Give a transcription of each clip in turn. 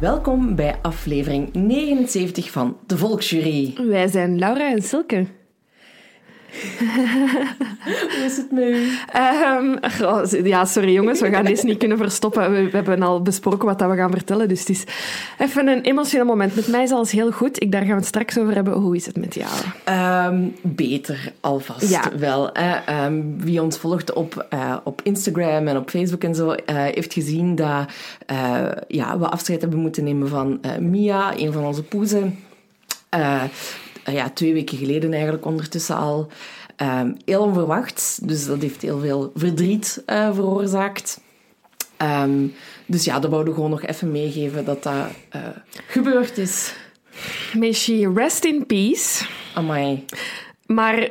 Welkom bij aflevering 79 van De Volksjury. Wij zijn Laura en Silke. Hoe is het met u? Um, ja, sorry jongens, we gaan deze niet kunnen verstoppen. We, we, hebben al besproken wat dat we gaan vertellen, dus het is even een emotioneel moment. Met mij is alles heel goed. Ik, daar gaan we het straks over hebben. Hoe is het met jou? Um, beter, alvast Ja. wel. Um, wie ons volgt op, uh, op Instagram en op Facebook en zo, uh, heeft gezien dat uh, ja, we afscheid hebben moeten nemen van Mia, een van onze poezen. Uh, ja, twee weken geleden eigenlijk ondertussen al. Um, heel onverwacht, dus dat heeft heel veel verdriet uh, veroorzaakt. Um, dus ja, dat wouden we gewoon nog even meegeven dat dat uh, gebeurd is. May she rest in peace. Amai. Maar uh,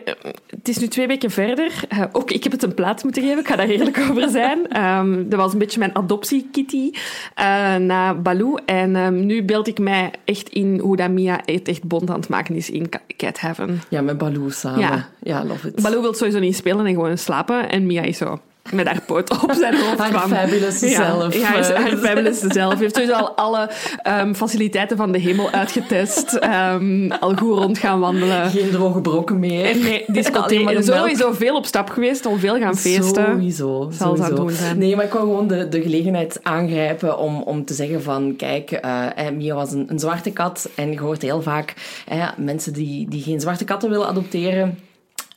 het is nu twee weken verder. Uh, ook ik heb het een plaats moeten geven, ik ga daar eerlijk over zijn. Um, dat was een beetje mijn adoptie-kitty uh, na Baloo. En um, nu beeld ik mij echt in hoe dat Mia het echt bond aan het maken is in Cat Heaven. Ja, met Baloo samen. Ja, ja love it. Baloo wil sowieso niet spelen en gewoon slapen. En Mia is zo met haar poot op zijn hoofd haar kwam. fabulous ja, zelf. Ja, haar, haar fabulous zelf. Heeft sowieso al alle um, faciliteiten van de hemel uitgetest. Um, al goed rond gaan wandelen. Geen droge brokken meer. En nee, discotheek. Sowieso veel op stap geweest, al veel gaan feesten. Sowieso. Zal sowieso. doen zijn. Nee, maar ik wou gewoon de, de gelegenheid aangrijpen om, om te zeggen van, kijk, uh, Mia was een, een zwarte kat. En je hoort heel vaak uh, mensen die, die geen zwarte katten willen adopteren.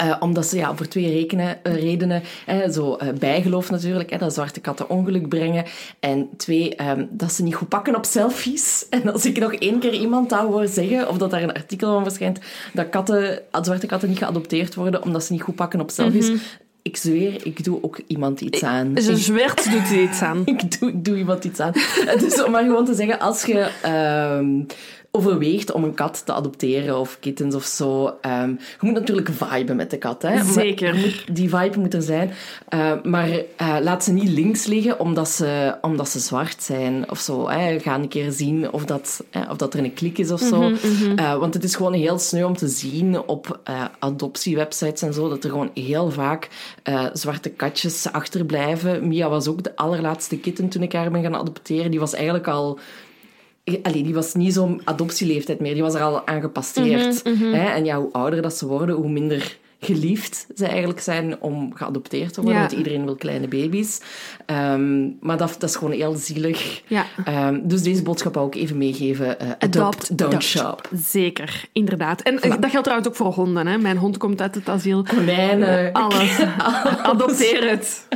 Uh, omdat ze ja, voor twee rekenen, uh, redenen, hè, zo uh, bijgeloof natuurlijk, hè, dat zwarte katten ongeluk brengen. En twee, um, dat ze niet goed pakken op selfies. En als ik nog één keer iemand dat hoor zeggen, of dat daar een artikel van verschijnt, dat katten, zwarte katten niet geadopteerd worden omdat ze niet goed pakken op selfies. Mm -hmm. Ik zweer, ik doe ook iemand iets aan. Ze zwert doet iets aan. ik, doe, doe iemand iets aan. dus om maar gewoon te zeggen, als je... Uh, overweegt om een kat te adopteren of kittens of zo. Um, je moet natuurlijk viben met de kat. Hè? Zeker. Moet, die vibe moet er zijn. Uh, maar uh, laat ze niet links liggen omdat ze, omdat ze zwart zijn of zo. Hè? Ga een keer zien of dat, hè, of dat er een klik is of zo. Mhm, Mm -hmm. uh, want het is gewoon heel sneu om te zien op adoptiewebsites en zo dat er gewoon heel vaak zwarte katjes achterblijven. Mia was ook de allerlaatste kitten toen ik haar ben gaan adopteren. Die was eigenlijk al Allee, die was niet zo'n adoptieleeftijd meer. Die was er al aan gepasseerd. Mhm, Mm -hmm, mm -hmm. En ja, hoe ouder dat ze worden, hoe minder geliefd ze eigenlijk zijn om geadopteerd te worden. Ja. Want iedereen wil kleine baby's. Um, maar dat, dat, is gewoon heel zielig. Ja. Um, dus deze boodschap wou ik even meegeven. Uh, adopt, adopt, don't adopt. shop. Zeker, inderdaad. En voilà. dat geldt trouwens ook voor honden. Hè? Mijn hond komt uit het asiel. Konijnen. Alles. Adopteer het.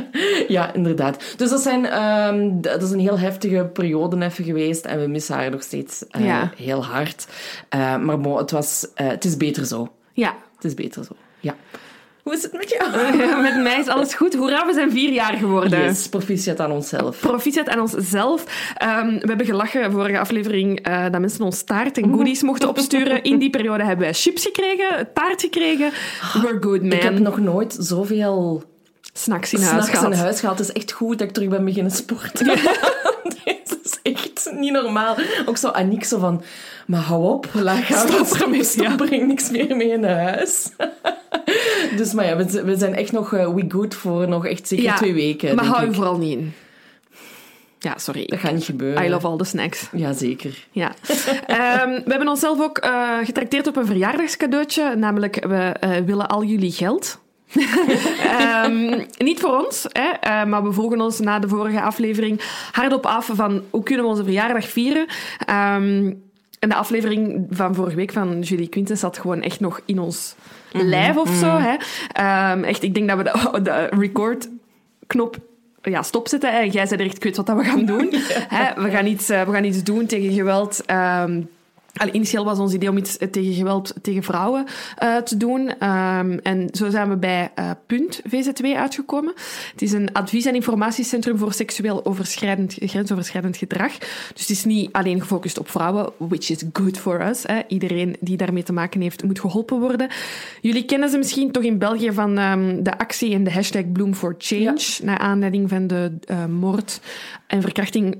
Ja, inderdaad. Dus dat, zijn, um, dat is een heel heftige periode even geweest. En we missen haar nog steeds uh, ja. heel hard. Uh, maar bon, het, was, het is beter zo. Ja. Het is beter zo. Ja. Hoe is het met jou? met mij is alles goed. Hoera, we zijn vier jaar geworden. Yes, proficiat aan onszelf. Proficiat aan onszelf. Um, we hebben gelachen vorige aflevering uh, dat mensen ons taart en goodies mochten opsturen. In die periode hebben wij chips gekregen, taart gekregen. We're good, man. Ik heb nog nooit zoveel snacks in huis snacks gehad. in huis gehad. Het is echt goed dat ik terug ben beginnen sporten. Ja. Dit is echt niet normaal. Ook zo Aniek zo van... Maar hou op, laat gaan. Stop ermee. Stop, Ja. breng niks meer mee naar huis. dus maar ja, we, we zijn echt nog uh, we good voor nog echt zeker Ja, twee weken. Maar hou je vooral niet in. Ja, sorry. Dat gaat niet gebeuren. I love all the snacks. Jazeker. Ja. Ehm, we hebben onszelf ook uh, getrakteerd op een verjaardagscadeautje. Namelijk, we uh, willen al jullie geld. um, niet voor ons, hè, uh, maar we volgen ons na de vorige aflevering hardop af van hoe kunnen we onze verjaardag vieren. Um, en de aflevering van vorige week van Julie Quinten zat gewoon echt nog in ons mm -hmm. lijf of zo. Mm -hmm. hè. Um, echt, ik denk dat we de, de record-knop ja, stopzetten. En jij zei echt, ik weet wat dat we gaan doen. ja. hè, we, gaan iets, uh, we gaan iets doen tegen geweld... Um, Allee, initieel was ons idee om iets tegen geweld tegen vrouwen uh, te doen. Um, en zo zijn we bij uh, Punt VZ2 uitgekomen. Het is een advies- en informatiecentrum voor seksueel overschrijdend, grensoverschrijdend gedrag. Dus het is niet alleen gefocust op vrouwen, which is good for us. Hè. Iedereen die daarmee te maken heeft, moet geholpen worden. Jullie kennen ze misschien toch in België van um, de actie en de hashtag Bloom for Change, ja. naar aanleiding van de uh, moord en verkrachting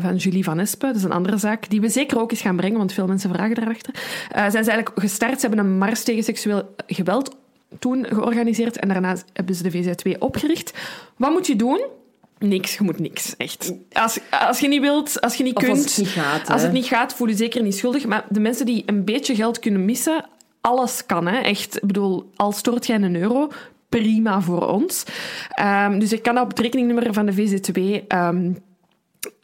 van Julie Van Espen. Dat is een andere zaak die we zeker ook eens gaan brengen, want veel mensen vragen daarachter. Uh, zijn ze eigenlijk gestart. Ze hebben een mars tegen seksueel geweld toen georganiseerd en daarna hebben ze de VZ2 opgericht. Wat moet je doen? Niks, je moet niks, echt. Als, als je niet wilt, als je niet of kunt... Als het niet gaat, Als het niet gaat, voel je zeker niet schuldig. Maar de mensen die een beetje geld kunnen missen, alles kan, hè. Echt, ik bedoel, al stort jij een euro, prima voor ons. Um, dus ik kan dat op het rekeningnummer van de VZ2... Um,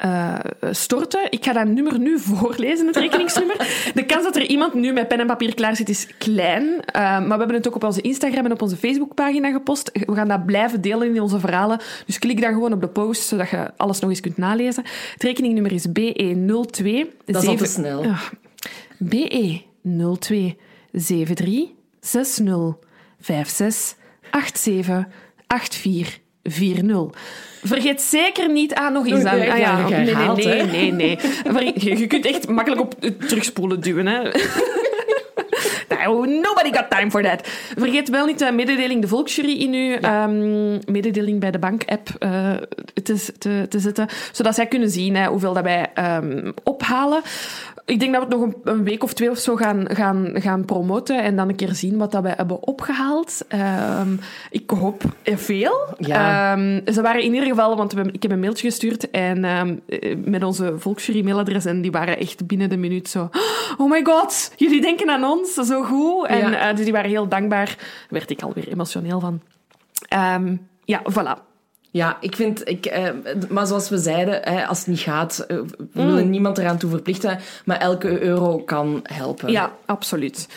uh, storten. Ik ga dat nummer nu voorlezen, het rekeningsnummer. De kans dat er iemand nu met pen en papier klaar zit, is klein. Uh, maar we hebben het ook op onze Instagram en op onze Facebookpagina gepost. We gaan dat blijven delen in onze verhalen. Dus klik dan gewoon op de post, zodat je alles nog eens kunt nalezen. Het rekeningnummer is BE02... Dat is al te snel. Uh, BE02 73 60 56 87 84 4-0. Vergeet zeker niet aan nog eens aan. Ah, ja, nee, nee, nee, nee, nee. Je, kunt echt makkelijk op terugspoelen duwen. Hè. Nobody got time for that. Vergeet wel niet de mededeling de Volksjury in uw ja. um, mededeling bij de bank-app uh, te, te, te zetten, zodat zij kunnen zien hè, hoeveel dat wij um, ophalen. Ik denk dat we het nog een, een, week of twee of zo gaan, gaan, gaan promoten en dan een keer zien wat dat wij hebben opgehaald. Um, ik hoop veel. Ja. ze waren in ieder geval, want we, ik heb een mailtje gestuurd en met onze Volksjury mailadres en die waren echt binnen de minuut zo oh my god, jullie denken aan ons, zo goed. En ja. uh, dus die waren heel dankbaar. Daar werd ik alweer emotioneel van. Um, ja, voilà. Ja, ik vind... Ik, uh, maar zoals we zeiden, hè, als het niet gaat, uh, we mm. willen niemand eraan toe verplichten. Maar elke euro kan helpen. Ja, absoluut.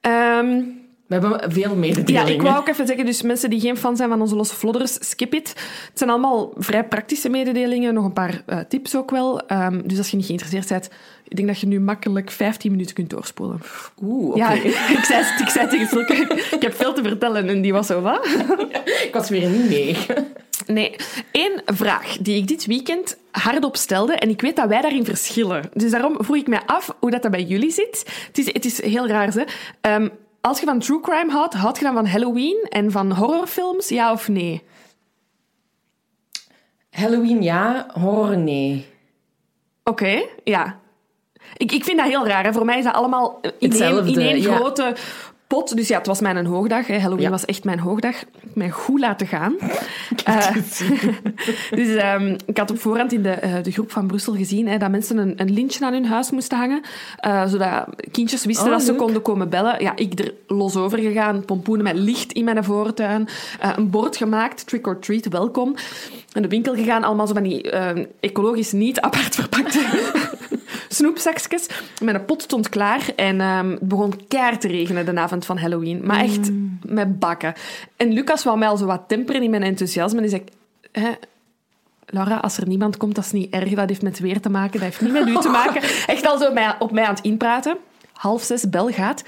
Um, we hebben veel mededelingen. Ja, ik wou ook even zeggen, dus mensen die geen fan zijn van onze losse vlodders, skip it. Het zijn allemaal vrij praktische mededelingen, nog een paar uh, tips ook wel. Um, dus als je niet geïnteresseerd bent, ik denk dat je nu makkelijk 15 minuten kunt doorspoelen. Oeh, oké. Okay. Ja, ik zei, ik zei tegen Silke, ik heb veel te vertellen en die was zo, wat? Ik was weer niet mee. Nee, één vraag die ik dit weekend hardop stelde, en ik weet dat wij daarin verschillen. Dus daarom vroeg ik mij af hoe dat, dat bij jullie zit. Het is, het is heel raar, hè. Um, als je van true crime houdt, houd je dan van Halloween en van horrorfilms, ja of nee? Halloween ja, horror nee. Oké, okay, ja. Ik, ik vind dat heel raar. Hè. Voor mij is dat allemaal in één, in één ja. grote pot. Dus ja, het was mijn hoogdag. Hè. Halloween ja. was echt mijn hoogdag. Mij goed laten gaan. Uh, dus um, ik had op voorhand in de, uh, de groep van Brussel gezien hè, dat mensen een, een lintje aan hun huis moesten hangen. Uh, zodat kindjes wisten oh, dat ze konden komen bellen. Ja, ik er los over gegaan. Pompoenen met licht in mijn voortuin. een bord gemaakt. Trick or treat, welkom. In de winkel gegaan. Allemaal zo van die ecologisch niet apart verpakte snoepzakjes. Mijn pot stond klaar en um, het begon keihard te regenen de avond van Halloween. Maar echt Mm. met bakken. En Lucas wou mij al zo wat temperen in mijn enthousiasme. En die zei, hè, Laura, als er niemand komt, dat is niet erg. Dat heeft met weer te maken. Dat heeft niet met u te maken. Echt al zo mij, op mij aan het inpraten. Half zes, bel gaat.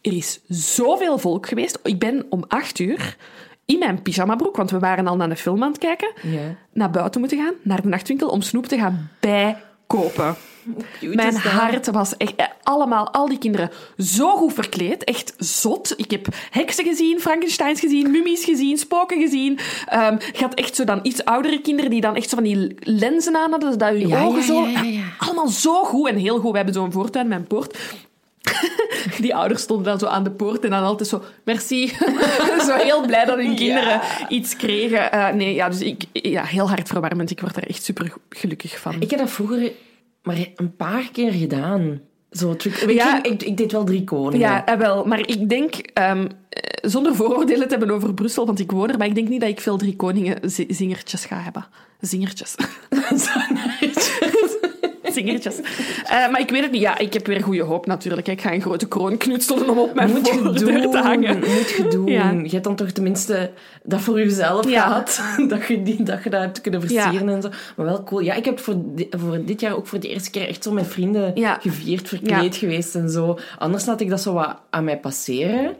Er is zoveel volk geweest. Ik ben om acht uur in mijn pyjamabroek, want we waren al naar de film aan het kijken, naar buiten moeten gaan, naar de nachtwinkel, om snoep te gaan bijkopen. Cute Mijn dat. hart was echt... eh, Allemaal, al die kinderen, zo goed verkleed. Echt zot. Ik heb heksen gezien, Frankensteins gezien, mummies gezien, spoken gezien. Ehm, je had echt zo dan iets oudere kinderen die dan echt zo van die lenzen aan hadden, zodat hun Ja, ogen ja, zo... ja. Allemaal zo goed en heel goed. We hebben zo'n voortuin met een poort. Die ouders stonden dan zo aan de poort en dan altijd zo, merci. zo heel blij dat hun kinderen iets kregen. Uh, nee, ja, dus ik, ja, heel hartverwarmend. Ik word daar echt super gelukkig van. Ik heb dat vroeger maar een paar keer gedaan. Zo, ja, ik, ik, deed wel drie koningen. Ja, eh, wel. Maar ik denk, um, zonder vooroordelen te hebben over Brussel, want ik woon er, maar ik denk niet dat ik veel drie koningen zingertjes ga hebben. Zingertjes. Uh, maar ik weet het niet. Ja, ik heb weer goede hoop natuurlijk. Ik ga een grote kroon knutselen om op mijn moet voordeur te hangen. Moet je doen. Ja. Je hebt dan toch tenminste dat voor jezelf ja. gehad. Dat je, die, dat je dat hebt kunnen versieren en zo. Maar wel cool. Ja, ik heb voor, voor dit jaar ook voor de eerste keer echt zo met vrienden gevierd, verkleed geweest en zo. Anders laat ik dat zo wat aan mij passeren.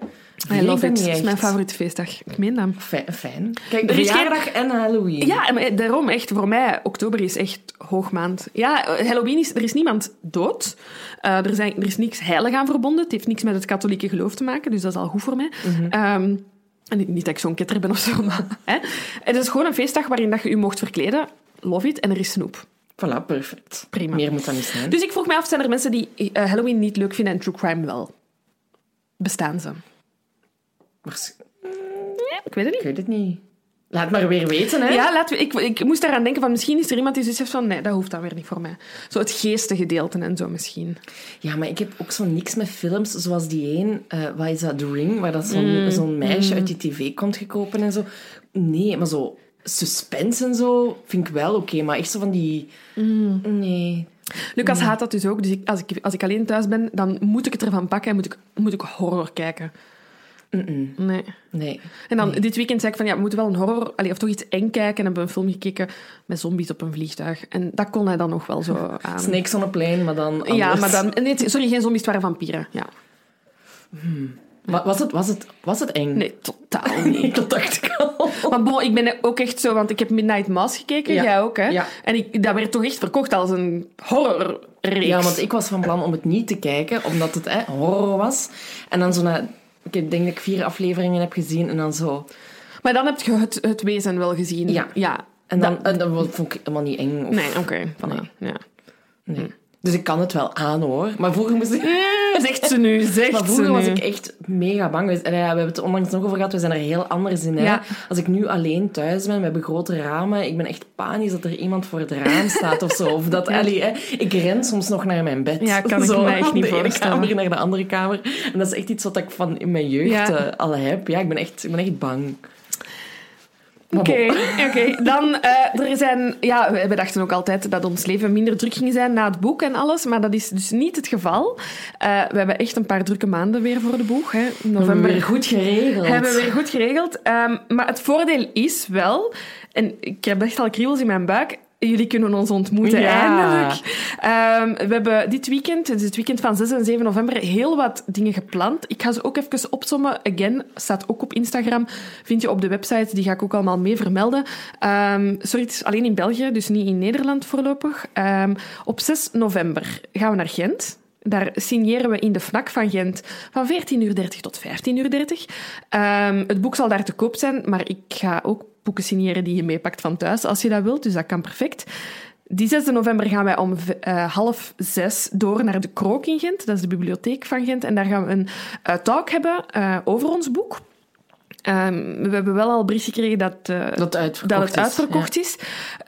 I love it. Het is mijn favoriete feestdag. Ik meen dat. Fijn. Kijk, er is verjaardag en Halloween. Ja, maar daarom echt. Voor mij, oktober is echt hoogmaand. Ja, Halloween is... Er is niemand dood. Uh, er, zijn, er is niks heilig aan verbonden. Het heeft niks met het katholieke geloof te maken, dus dat is al goed voor mij. Mm -hmm. en niet dat ik zo'n ketter ben of zo, maar... Hè. Het is gewoon een feestdag waarin dat je je mocht verkleden. Love it. En er is snoep. Voilà, perfect. Prima. Meer moet dan niet zijn. Dus ik vroeg mij af, zijn er mensen die uh, Halloween niet leuk vinden en true crime wel? Bestaan ze? Ik weet het niet. Ik weet het niet. Laat maar weer weten, hè? Ja, laat, ik, ik moest daaraan denken van misschien is er iemand die zegt van nee, dat hoeft dan weer niet voor mij. Zo het gedeelte en zo misschien. Ja, maar ik heb ook zo niks met films zoals die een, uh, wat is dat, The Ring, waar dat zo'n mm. zo'n meisje mm. uit die tv komt gekopen en zo. Nee, maar zo suspense en zo vind ik wel oké, maar echt zo van die... Mm. Nee. Lucas haat dat dus ook, dus ik, als, ik, als ik alleen thuis ben, dan moet ik het ervan pakken en moet ik, moet ik horror kijken. Nee. nee. En dan dit weekend zei ik van ja, we moeten wel een horror, allee, of toch iets eng kijken. En hebben een film gekeken met zombies op een vliegtuig. En dat kon hij dan nog wel zo aan. Snakes on a plane, maar dan. Anders. Ja, maar dan. Nee, sorry, geen zombies, het waren vampieren. Ja. Hmm. Was het, was, het, was het eng? Nee, totaal niet. dat dacht ik al. Maar bon, ik ben ook echt zo, want ik heb Midnight Mass gekeken, jij ook, hè? Ja. En ik, dat werd toch echt verkocht als een horrorreeks. Ja, want ik was van plan om het niet te kijken, omdat het hè, horror was. En dan zo na ik denk dat ik vier afleveringen heb gezien en dan zo... Maar dan heb je het, het wezen wel gezien. Ja. ja. En dan, dat... en dan vond ik helemaal niet eng. Of... Nee, oké. Okay, nee. Ja. Nee. Dus ik kan het wel aan, hoor. Maar vroeger moest ik... Mm, zegt ze nu, zegt Maar vroeger was ik echt mega bang. We, hebben het onlangs nog over gehad, we zijn er heel anders in. Hè? Als ik nu alleen thuis ben, we hebben grote ramen, ik ben echt panisch dat er iemand voor het raam staat of zo. Of dat, allee, hè, ik ren soms nog naar mijn bed. Ja, kan ik zo, me echt niet voorstellen. de kamer naar de andere kamer. En dat is echt iets wat ik van in mijn jeugd uh, al heb. Ja, ik ben echt, ik ben echt bang. Oké, oké. Dan, uh, er zijn... Ja, we dachten ook altijd dat ons leven minder druk ging zijn na het boek en alles, maar dat is dus niet het geval. Uh, we hebben echt een paar drukke maanden weer voor de boeg. Hè. November hebben we weer goed geregeld. Hebben we weer goed geregeld. Um, maar het voordeel is wel... En ik heb echt al kriebels in mijn buik jullie kunnen ons ontmoeten, ja. eindelijk. Um, we hebben dit weekend, het, het weekend van 6 en 7 november, heel wat dingen gepland. Ik ga ze ook even opsommen. Again, staat ook op Instagram. Vind je op de website, die ga ik ook allemaal mee vermelden. Um, sorry, het is alleen in België, dus niet in Nederland voorlopig. Um, op 6 november gaan we naar Gent. Daar signeren we in de FNAC van Gent van 14.30 tot 15.30 uur. Het boek zal daar te koop zijn, maar ik ga ook boeken signeren die je meepakt van thuis, als je dat wilt. Dus dat kan perfect. Die 6 november gaan wij om uh, half zes door naar de Krook in Gent. Dat is de bibliotheek van Gent. En daar gaan we een uh, talk hebben uh, over ons boek. Um, we hebben wel al bericht gekregen dat, dat, dat, het uitverkocht is.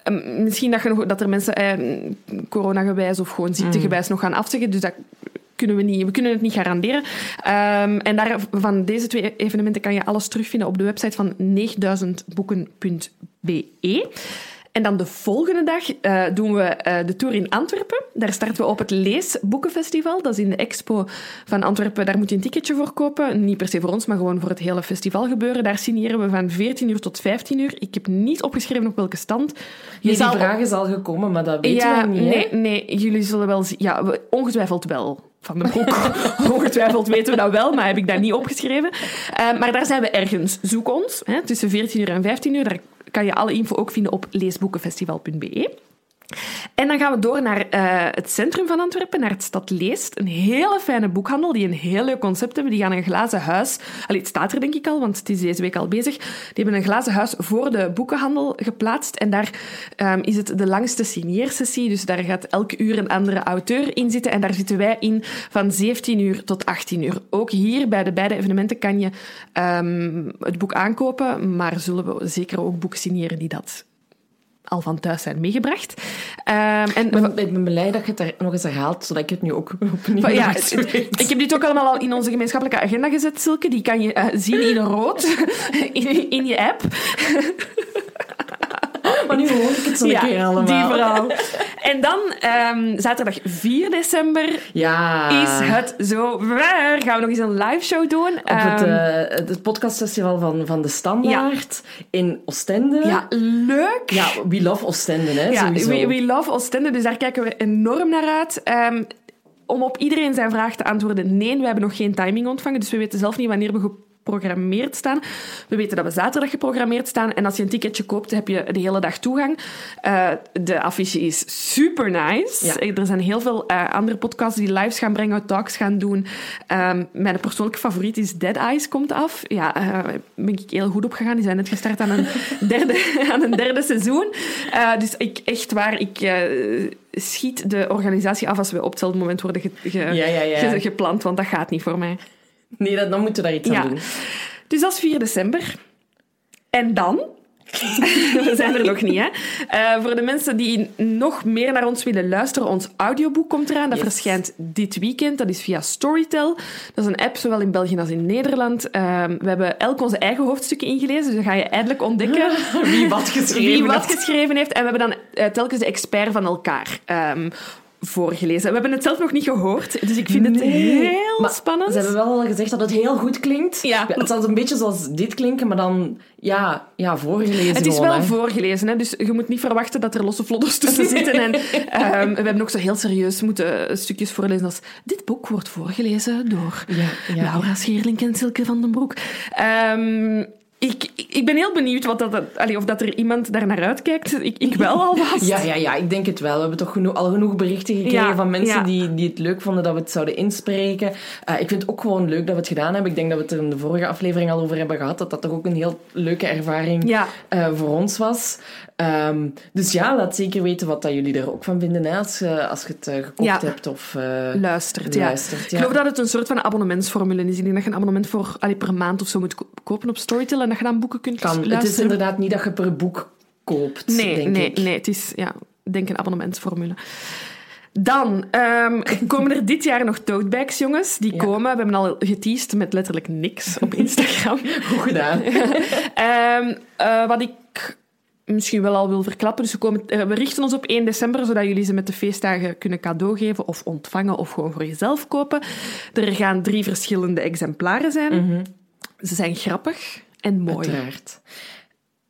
Um, misschien dat, je nog, dat er mensen eh, coronagewijs of gewoon ziektegewijs mm. nog gaan afzeggen. Dus dat kunnen we niet. We kunnen het niet garanderen. Um, en daar, van deze twee evenementen kan je alles terugvinden op de website van 9000boeken.be. En dan de volgende dag uh, doen we uh, de tour in Antwerpen. Daar starten we op het Leesboekenfestival. Dat is in de expo van Antwerpen. Daar moet je een ticketje voor kopen. Niet per se voor ons, maar gewoon voor het hele festival gebeuren. Daar signeren we van 14 uur tot 15 uur. Ik heb niet opgeschreven op welke stand. Je die vraag is al gekomen, maar dat weten ja, we niet. Nee, nee, jullie zullen wel... Ja, ongetwijfeld wel van de boek. Ongetwijfeld weten we dat wel, maar heb ik dat niet opgeschreven. Uh, maar daar zijn we ergens. Zoek ons, hè, tussen 14 uur en 15 uur. Daar kan je alle info ook vinden op leesboekenfestival.be. En dan gaan we door naar eh, het centrum van Antwerpen, naar het Stad Leest. Een hele fijne boekhandel die een heel leuk concept hebben. Die gaan een glazen huis... Allee, het staat er denk ik al, want het is deze week al bezig. Die hebben een glazen huis voor de boekenhandel geplaatst. En daar ehm, is het de langste signeersessie. Dus daar gaat elk uur een andere auteur in zitten. En daar zitten wij in van 17 uur tot 18 uur. Ook hier bij de beide evenementen kan je ehm, het boek aankopen. Maar zullen we zeker ook boeken signeren die dat al van thuis zijn meegebracht. Ehm, en, Ik ben, ik ben blij dat je het er nog eens herhaalt, zodat ik het nu ook opnieuw maar ja, het- ik heb dit ook allemaal al in onze gemeenschappelijke agenda gezet, Silke. Die kan je eh, zien in rood in, in je app. Maar nu hoor ik het zo een keer allemaal. die vooral. En dan, ehm, zaterdag 4 december, Ja. is het zo waar. Gaan we nog eens een live show doen. Op het, het podcastfestival van, van De Standaard in Oostende. ja, leuk. Ja, we love Oostende, hè, Ja, sowieso. we, we love Oostende, dus daar kijken we enorm naar uit. Ehm, om op iedereen zijn vraag te antwoorden, nee, we hebben nog geen timing ontvangen, dus we weten zelf niet wanneer we geprogrammeerd staan. We weten dat we zaterdag geprogrammeerd staan en als je een ticketje koopt, heb je de hele dag toegang. Eh, de affiche is super nice. Ja. Er zijn heel veel eh, andere podcasts die lives gaan brengen, talks gaan doen. Ehm, mijn persoonlijke favoriet is Dead Eyes, komt af. Ja, eh ben ik heel goed op gegaan. Die zijn net gestart aan een derde, aan een derde seizoen. Dus ik, echt waar, ik schiet de organisatie af als we op hetzelfde moment worden ge- ge- Ja, ja, ja. ge- gepland, want dat gaat niet voor mij. Nee, dat, dan moeten we daar iets Ja. aan doen. Dus dat is 4 december. En dan? We zijn er nog niet, hè? Eh, voor de mensen die nog meer naar ons willen luisteren, ons audioboek komt eraan. Dat Yes. verschijnt dit weekend. Dat is via Storytel. Dat is een app, zowel in België als in Nederland. Ehm, we hebben elk onze eigen hoofdstukken ingelezen, dus dan ga je eindelijk ontdekken Wie wat geschreven wie wat heeft. geschreven heeft. En we hebben dan eh, telkens de expert van elkaar ehm, voorgelezen. We hebben het zelf nog niet gehoord, dus ik vind het heel Maar spannend. Ze hebben wel al gezegd dat het heel goed klinkt. Ja. Het zal een beetje zoals dit klinken, maar dan ja, ja voorgelezen Het is gewoon, wel hè. voorgelezen, hè? dus je moet niet verwachten dat er losse vlodders tussen zitten. En, ehm, we hebben ook zo heel serieus moeten stukjes voorlezen als... Dit boek wordt voorgelezen door Ja, ja. Laura Scheerlink en Silke van den Broek. Ehm, ik, ik ben heel benieuwd wat dat, allee, of dat er iemand daar naar uitkijkt. Ik, ik wel alvast. Ja, ja, ja, ik denk het wel. We hebben toch genoeg, al genoeg berichten gekregen Ja, van mensen ja. die, die het leuk vonden dat we het zouden inspreken. Eh, ik vind het ook gewoon leuk dat we het gedaan hebben. Ik denk dat we het er in de vorige aflevering al over hebben gehad. Dat dat toch ook een heel leuke ervaring Ja. eh, voor ons was. Ehm, dus ja, laat zeker weten wat dat jullie er ook van vinden. Hè, als, je, als je het eh, gekocht hebt of eh, luistert. Ja. luistert. Ik geloof dat het een soort van abonnementsformule is. Ik denk dat je een abonnement voor allee, per maand of zo moet ko- kopen op Storytel en dat je dan boeken kunt kan. Het is inderdaad niet dat je per boek koopt, Nee, denk nee, ik. nee. Het is, ja, denk een abonnementsformule. Dan ehm, komen er dit jaar nog totebags, jongens. Die Ja. komen. We hebben al geteased met letterlijk niks op Instagram. Goed gedaan. Ehm, eh, wat ik misschien wel al wil verklappen. Dus we, komen, eh, we richten ons op 1 december, zodat jullie ze met de feestdagen kunnen cadeau geven of ontvangen of gewoon voor jezelf kopen. Er gaan drie verschillende exemplaren zijn. Ze zijn grappig en mooi. Uiteraard.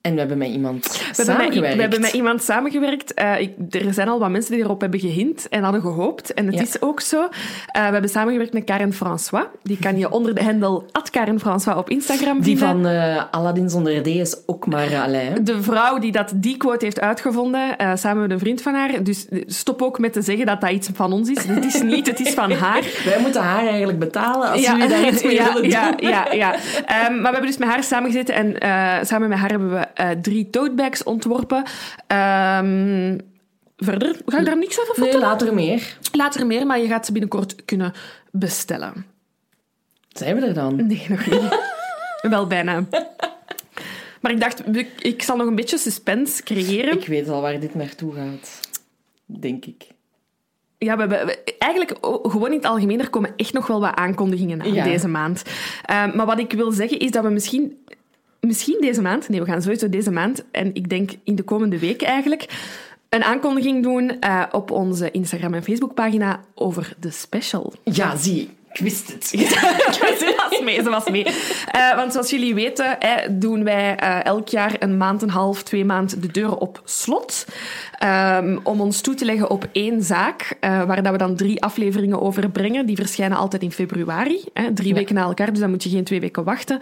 En we hebben met iemand We hebben, met, samengewerkt. we hebben met iemand samengewerkt. Ik, er zijn al wat mensen die erop hebben gehint en hadden gehoopt. En het Ja. is ook zo. Eh, we hebben samengewerkt met Karen François. Die kan je onder de hendel Karen François op Instagram Die vinden. van eh Aladdin zonder D is ook maar Alain. De vrouw die dat, die quote heeft uitgevonden, samen met een vriend van haar. Dus stop ook met te zeggen dat dat iets van ons is. Het is niet, het is van haar. Wij moeten haar eigenlijk betalen als jullie daar iets mee ja, willen ja, doen. ja, ja. Ehm, maar we hebben dus met haar samengezeten en samen met haar hebben we eh, drie totebags ontworpen. Ehm, verder ga ik daar niks over Nee, vertellen. later meer. Later meer, maar je gaat ze binnenkort kunnen bestellen. Zijn we er dan? Nee, nog niet. Wel bijna. Maar ik dacht, ik, zal nog een beetje suspense creëren. Ik weet al waar dit naartoe gaat. Denk ik. Ja, we hebben, we- eigenlijk gewoon in het algemeen, er komen echt nog wel wat aankondigingen aan Ja. deze maand. Ehm, maar wat ik wil zeggen is dat we misschien, misschien deze maand, nee, we gaan sowieso deze maand, en ik denk in de komende weken eigenlijk, een aankondiging doen eh, op onze Instagram- en Facebookpagina over de special. Ja, zie. Ik wist het. ze was mee, ze was mee. Uh, want zoals jullie weten, hè, doen wij uh, elk jaar een maand, een half, twee maanden de deuren op slot. Um, om ons toe te leggen op één zaak, uh, waar dat we dan drie afleveringen over brengen. Die verschijnen altijd in februari. Hè, drie ja. weken na elkaar, dus dan moet je geen twee weken wachten.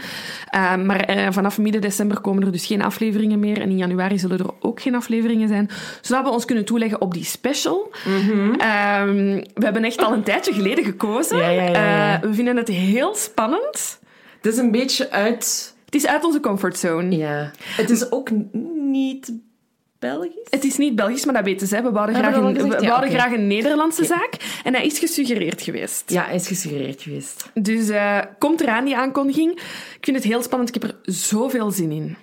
Uh, maar vanaf midden december komen er dus geen afleveringen meer. En in januari zullen er ook geen afleveringen zijn. Zodat we ons kunnen toeleggen op die special. Mhm. Mm -hmm. um, we hebben echt al een tijdje geleden gekozen. Ja, ja. we vinden het heel spannend. Het is een beetje uit... Het is uit onze comfortzone. Ja. Het is ook niet Belgisch? Het is niet Belgisch, maar dat weten ze. We wouden, Ah, graag, een, gezegd? we Ja, graag een Nederlandse zaak. En hij is gesuggereerd geweest. Ja, hij is gesuggereerd geweest. Dus eh, komt eraan, die aankondiging. Ik vind het heel spannend. Ik heb er zoveel zin in.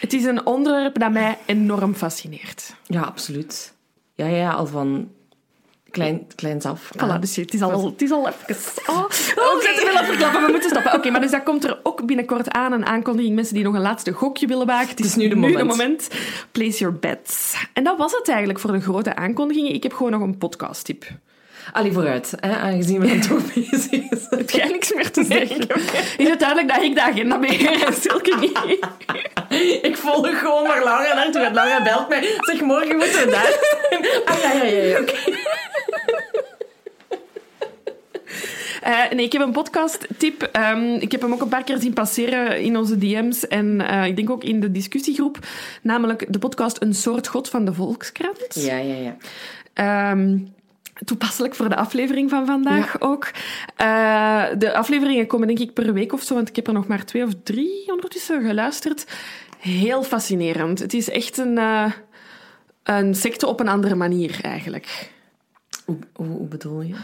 Het is een onderwerp dat mij enorm fascineert. Ja, absoluut. Ja, ja, al van klein, kleins af. Voilà, dus het is al, het is al even... Oh, oh we aan het verklappen, we moeten stoppen. Oké, maar dus dat komt er ook binnenkort aan, een aankondiging. Mensen die nog een laatste gokje willen wagen. Het is, nu de moment. moment. Place your bets. En dat was het eigenlijk voor de grote aankondigingen. Ik heb gewoon nog een podcast-tip. Allee, vooruit. Hè, aangezien we dan toch bezig zijn. Heb jij niks meer te zeggen? Is het duidelijk dat ik de agenda beheer en Silke niet? Ik volg gewoon maar Laura naartoe. En Laura belt mij. Zeg, morgen moeten we daar zijn. Ah, ja, ja, ja. ja oké. Uh, nee, ik heb een podcast-tip. Um, ik heb hem ook een paar keer zien passeren in onze DM's en uh, ik denk ook in de discussiegroep. Namelijk de podcast Een soort God van de Volkskrant. Ja, ja, ja. Um, toepasselijk voor de aflevering van vandaag Ja. ook. Uh, de afleveringen komen denk ik per week of zo, want ik heb er nog maar twee of drie ondertussen geluisterd. Heel fascinerend. Het is echt een, uh, een secte op een andere manier eigenlijk. Hoe, hoe, hoe bedoel je?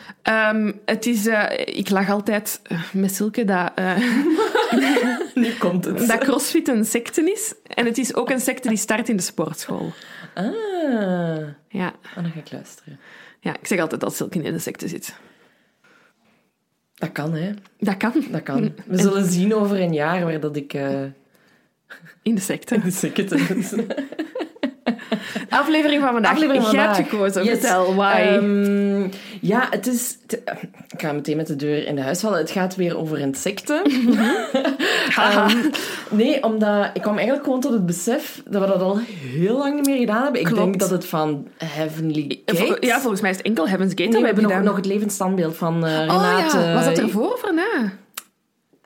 Um, het is, uh, ik lag altijd met Silke dat, nu komt het. dat CrossFit een secte is. En het is ook een secte die start in de sportschool. Ah, Ja, oh, dan ga ik luisteren. Ja ik zeg altijd dat Silke in de secte zit. Dat kan, hè. Dat kan. Dat kan. We zullen zien over een jaar waar dat ik... Uh, in de secte. in de secte aflevering van vandaag. Aflevering van Jij hebt vandaag. gekozen. Yes. Vertel, why? Um, ja, het is... te- ik ga meteen met de deur in de huis vallen. Het gaat weer over een secte. Haha. Um, nee, omdat ik kwam eigenlijk gewoon tot het besef dat we dat al heel lang niet meer gedaan hebben. Ik Klopt. denk dat het van Heavenly Vol- Gate... ja, volgens mij is het enkel Heaven's Gate. Nee, dat we hebben nog, nog het levensstandbeeld van eh Oh Renate. ja, was dat ervoor of erna?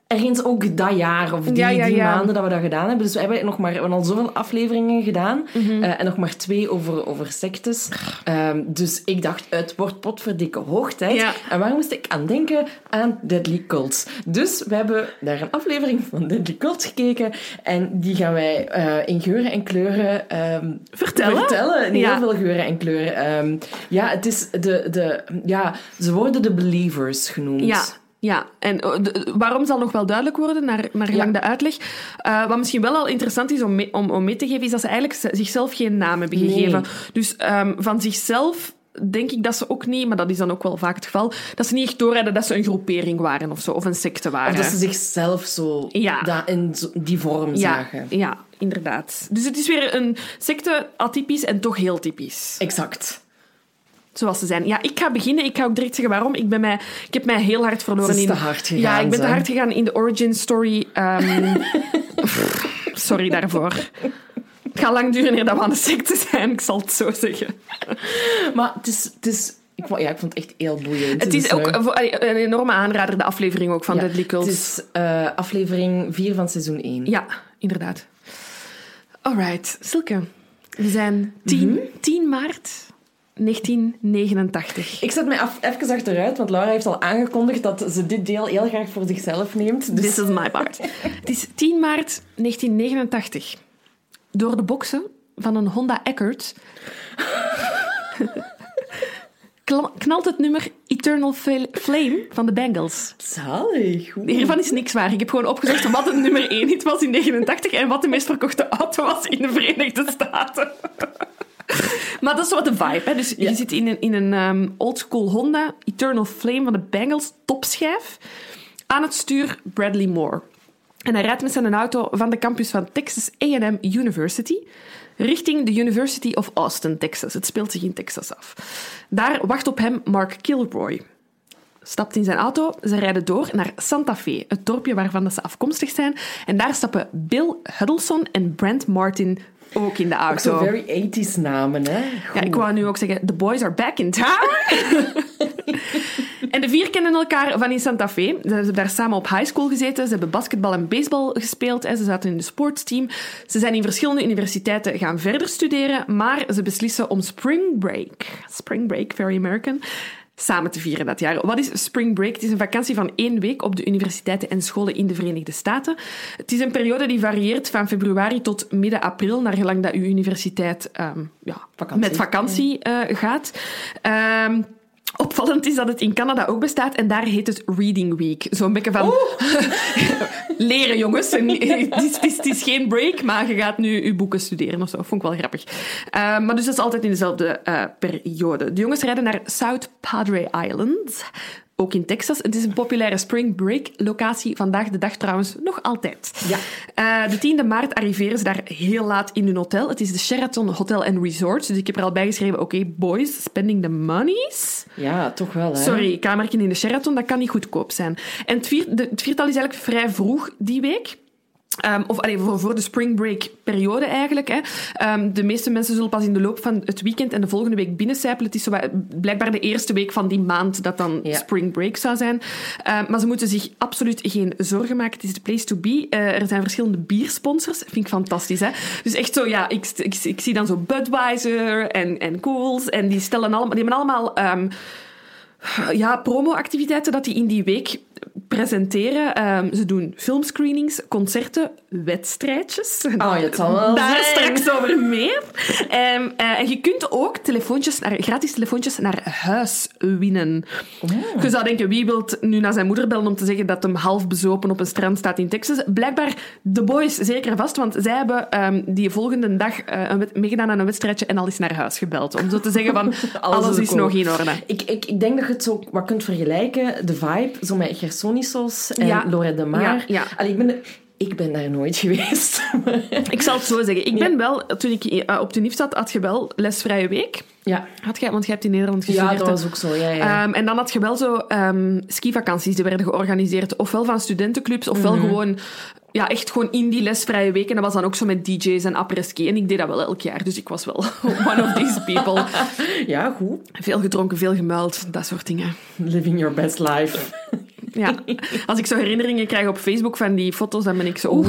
Ergens ook dat jaar of die, Ja, ja, die ja. maanden dat we dat gedaan hebben. Dus we hebben, nog maar, we hebben al zoveel afleveringen gedaan. Mhm. eh, en nog maar twee over, over sectes. Ehm, dus ik dacht, het wordt potverdikke hoogtijd. En waar moest ik aan denken? Aan Deadly Cults. Dus we hebben naar een aflevering van Deadly Cults gekeken. En die gaan wij eh, in geuren en kleuren ehm, Vertellen? vertellen. In heel veel geuren en kleuren. Ehm, ja, het is de, de... Ja, ze worden de believers genoemd. Ja. En eh, waarom zal nog wel duidelijk worden, naar, naar gelang de uitleg. Eh, wat misschien wel al interessant is om mee, om, om mee te geven, is dat ze eigenlijk zichzelf geen naam hebben Nee. gegeven. Dus ehm, van zichzelf denk ik dat ze ook niet, maar dat is dan ook wel vaak het geval, dat ze niet echt doorhadden dat ze een groepering waren of zo, of een secte waren. Of dat ze zichzelf zo Ja. in die vorm ja, zagen. ja, inderdaad. Dus het is weer een secte, atypisch en toch heel typisch. Exact. Zoals ze zijn. Ja, ik ga beginnen. Ik ga ook direct zeggen waarom. Ik, ben mij, ik heb mij heel hard verloren Ze is in... te hard gegaan, Ja, ik ben te hard gegaan in de origin story. ehm, sorry daarvoor. Het gaat lang duren eer dat we aan de secte zijn, ik zal het zo zeggen. Maar het is... Het is ik, vond, ja, ik vond het echt heel boeiend. Het is Dus, ook een enorme aanrader, de aflevering ook van ja, Deadly Cults. Het is eh, aflevering 4 van seizoen 1. Ja, inderdaad. Alright, Silke. We zijn 10, Mhm. 10 maart 1989. Ik zet mij af, even achteruit, want Laura heeft al aangekondigd dat ze dit deel heel graag voor zichzelf neemt. Dus This is my part. Het is 10 maart 1989. Door de boksen van een Honda Accord knalt het nummer Eternal Fl- Flame van de Bangles. zalig. Goed. Hiervan is niks waar. Ik heb gewoon opgezocht wat het nummer 1 hit was in 89 en wat de meest verkochte auto was in de Verenigde Staten. Maar dat is wat de vibe. Hè? Dus Ja. je zit in een, in een um, oldschool Honda Eternal Flame van de Bangles topschijf. Aan het stuur Bradley Moore. En hij rijdt met zijn auto van de campus van Texas A&M University richting de University of Austin, Texas. Het speelt zich in Texas af. Daar wacht op hem Mark Kilroy. stapt in zijn auto. Ze rijden door naar Santa Fe, het dorpje waarvan ze afkomstig zijn. En daar stappen Bill Huddleston en Brent Martin ook in de auto. Zo very 80s namen, hè? Ja, ik wou nu ook zeggen, the boys are back in town. en de vier kennen elkaar van in Santa Fe. Ze hebben daar samen op high school gezeten. Ze hebben basketbal en baseball gespeeld. Ze zaten in de sportsteam. Ze zijn in verschillende universiteiten gaan verder studeren. Maar ze beslissen om spring break, spring break, very American, samen te vieren dat jaar. Wat is Spring Break? Het is een vakantie van één week op de universiteiten en scholen in de Verenigde Staten. Het is een periode die varieert van februari tot midden april, naar gelang dat uw universiteit um, ja, Vakantie. met vakantie uh, gaat. Um, Opvallend is dat het in Canada ook bestaat en daar heet het Reading Week. Zo'n beetje van leren, jongens. Het is, het, is, het is, geen break, maar je gaat nu je boeken studeren of zo. Vond ik wel grappig. Uh, maar dus dat is altijd in dezelfde uh, periode. De jongens rijden naar South Padre Island ook in Texas. Het is een populaire spring break locatie. Vandaag de dag trouwens nog altijd. Ja. Uh, de 10e maart arriveren ze daar heel laat in hun hotel. Het is de Sheraton Hotel and Resort. Dus ik heb er al bij geschreven, oké, okay, boys, spending the monies. Ja, toch wel, hè? Sorry, kamertje in de Sheraton, dat kan niet goedkoop zijn. En het, vier, de, het viertal is eigenlijk vrij vroeg die week. Um, of allee, voor, voor de spring break periode eigenlijk. Hè. Um, de meeste mensen zullen pas in de loop van het weekend en de volgende week binnencijpelen. Het is zo, blijkbaar de eerste week van die maand dat dan ja. spring break zou zijn. Um, maar ze moeten zich absoluut geen zorgen maken. Het is de place to be. Uh, er zijn verschillende biersponsors. Vind ik fantastisch. Hè? Dus echt zo, ja, ik, ik, ik zie dan zo Budweiser en, en Cools. En die, stellen allemaal, die hebben allemaal ja, promo-activiteiten dat die in die week presenteren. Um, ze doen filmscreenings, concerten, wedstrijdjes. Oh, het zal wel Daar zijn. straks over meer. Um, uh, en je kunt ook telefoontjes naar, gratis telefoontjes naar huis winnen. Oh. Je zou denken, wie wil nu naar zijn moeder bellen om te zeggen dat hem half bezopen op een strand staat in Texas? Blijkbaar de boys zeker vast, want zij hebben um, die volgende dag uh, een meegedaan aan een wedstrijdje en al is naar huis gebeld. Om zo te zeggen van, alles, alles is nog in orde. Ik, ik, ik denk dat je het zo wat kunt vergelijken, de vibe, zo met Gersonisos en Ja. Lorette de Maar. Ja, ja. Allee, ik, ben, ik ben daar nooit geweest. Ik zal het zo zeggen. Ik ben wel, toen ik uh, op de NIF zat, had je wel lesvrije week. ja. Had jij, want je hebt in Nederland ja, gestudeerd. dat hè? was ook zo. Ja, ja. Um, en dan had je wel zo um, skivakanties die werden georganiseerd. Ofwel van studentenclubs, ofwel Mhm. gewoon... Ja, echt gewoon in die lesvrije weken. En dat was dan ook zo met DJ's en après-ski. En ik deed dat wel elk jaar. Dus ik was wel one of these people. ja, goed. Veel gedronken, veel gemuild. Dat soort dingen. Living your best life. Ja. Als ik zo herinneringen krijg op Facebook van die foto's, dan ben ik zo... Oeh.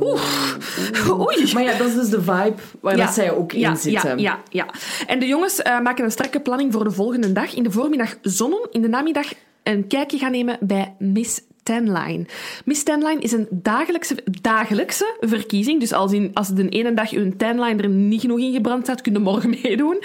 Oeh. Oei. Maar ja, dat is dus de vibe waar dat zij ook in ja, zitten. Ja, ja, ja. En de jongens uh, maken een strakke planning voor de volgende dag. In de voormiddag zonnen, in de namiddag een kijkje gaan nemen bij Miss Tenline. Miss Tenline is een dagelijkse, dagelijkse verkiezing. Dus als, in, als de ene dag uw Tenline er niet genoeg in gebrand staat, kun je morgen meedoen.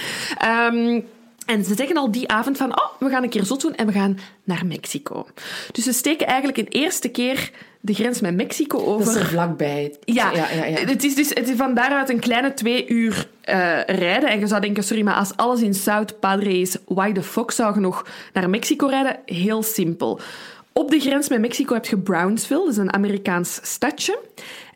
Um, en ze zeggen al die avond van, oh, we gaan een keer zot doen en we gaan naar Mexico. Dus ze steken eigenlijk een eerste keer de grens met Mexico over. Dat is er vlakbij. Ja, ja, ja, ja. Het, is dus, het is van daaruit een kleine twee uur uh, rijden. En je zou denken, sorry, maar als alles in South Padre is, why the fuck zou je nog naar Mexico rijden? Heel simpel. Op de grens met Mexico heb je Brownsville, dat is een Amerikaans stadje.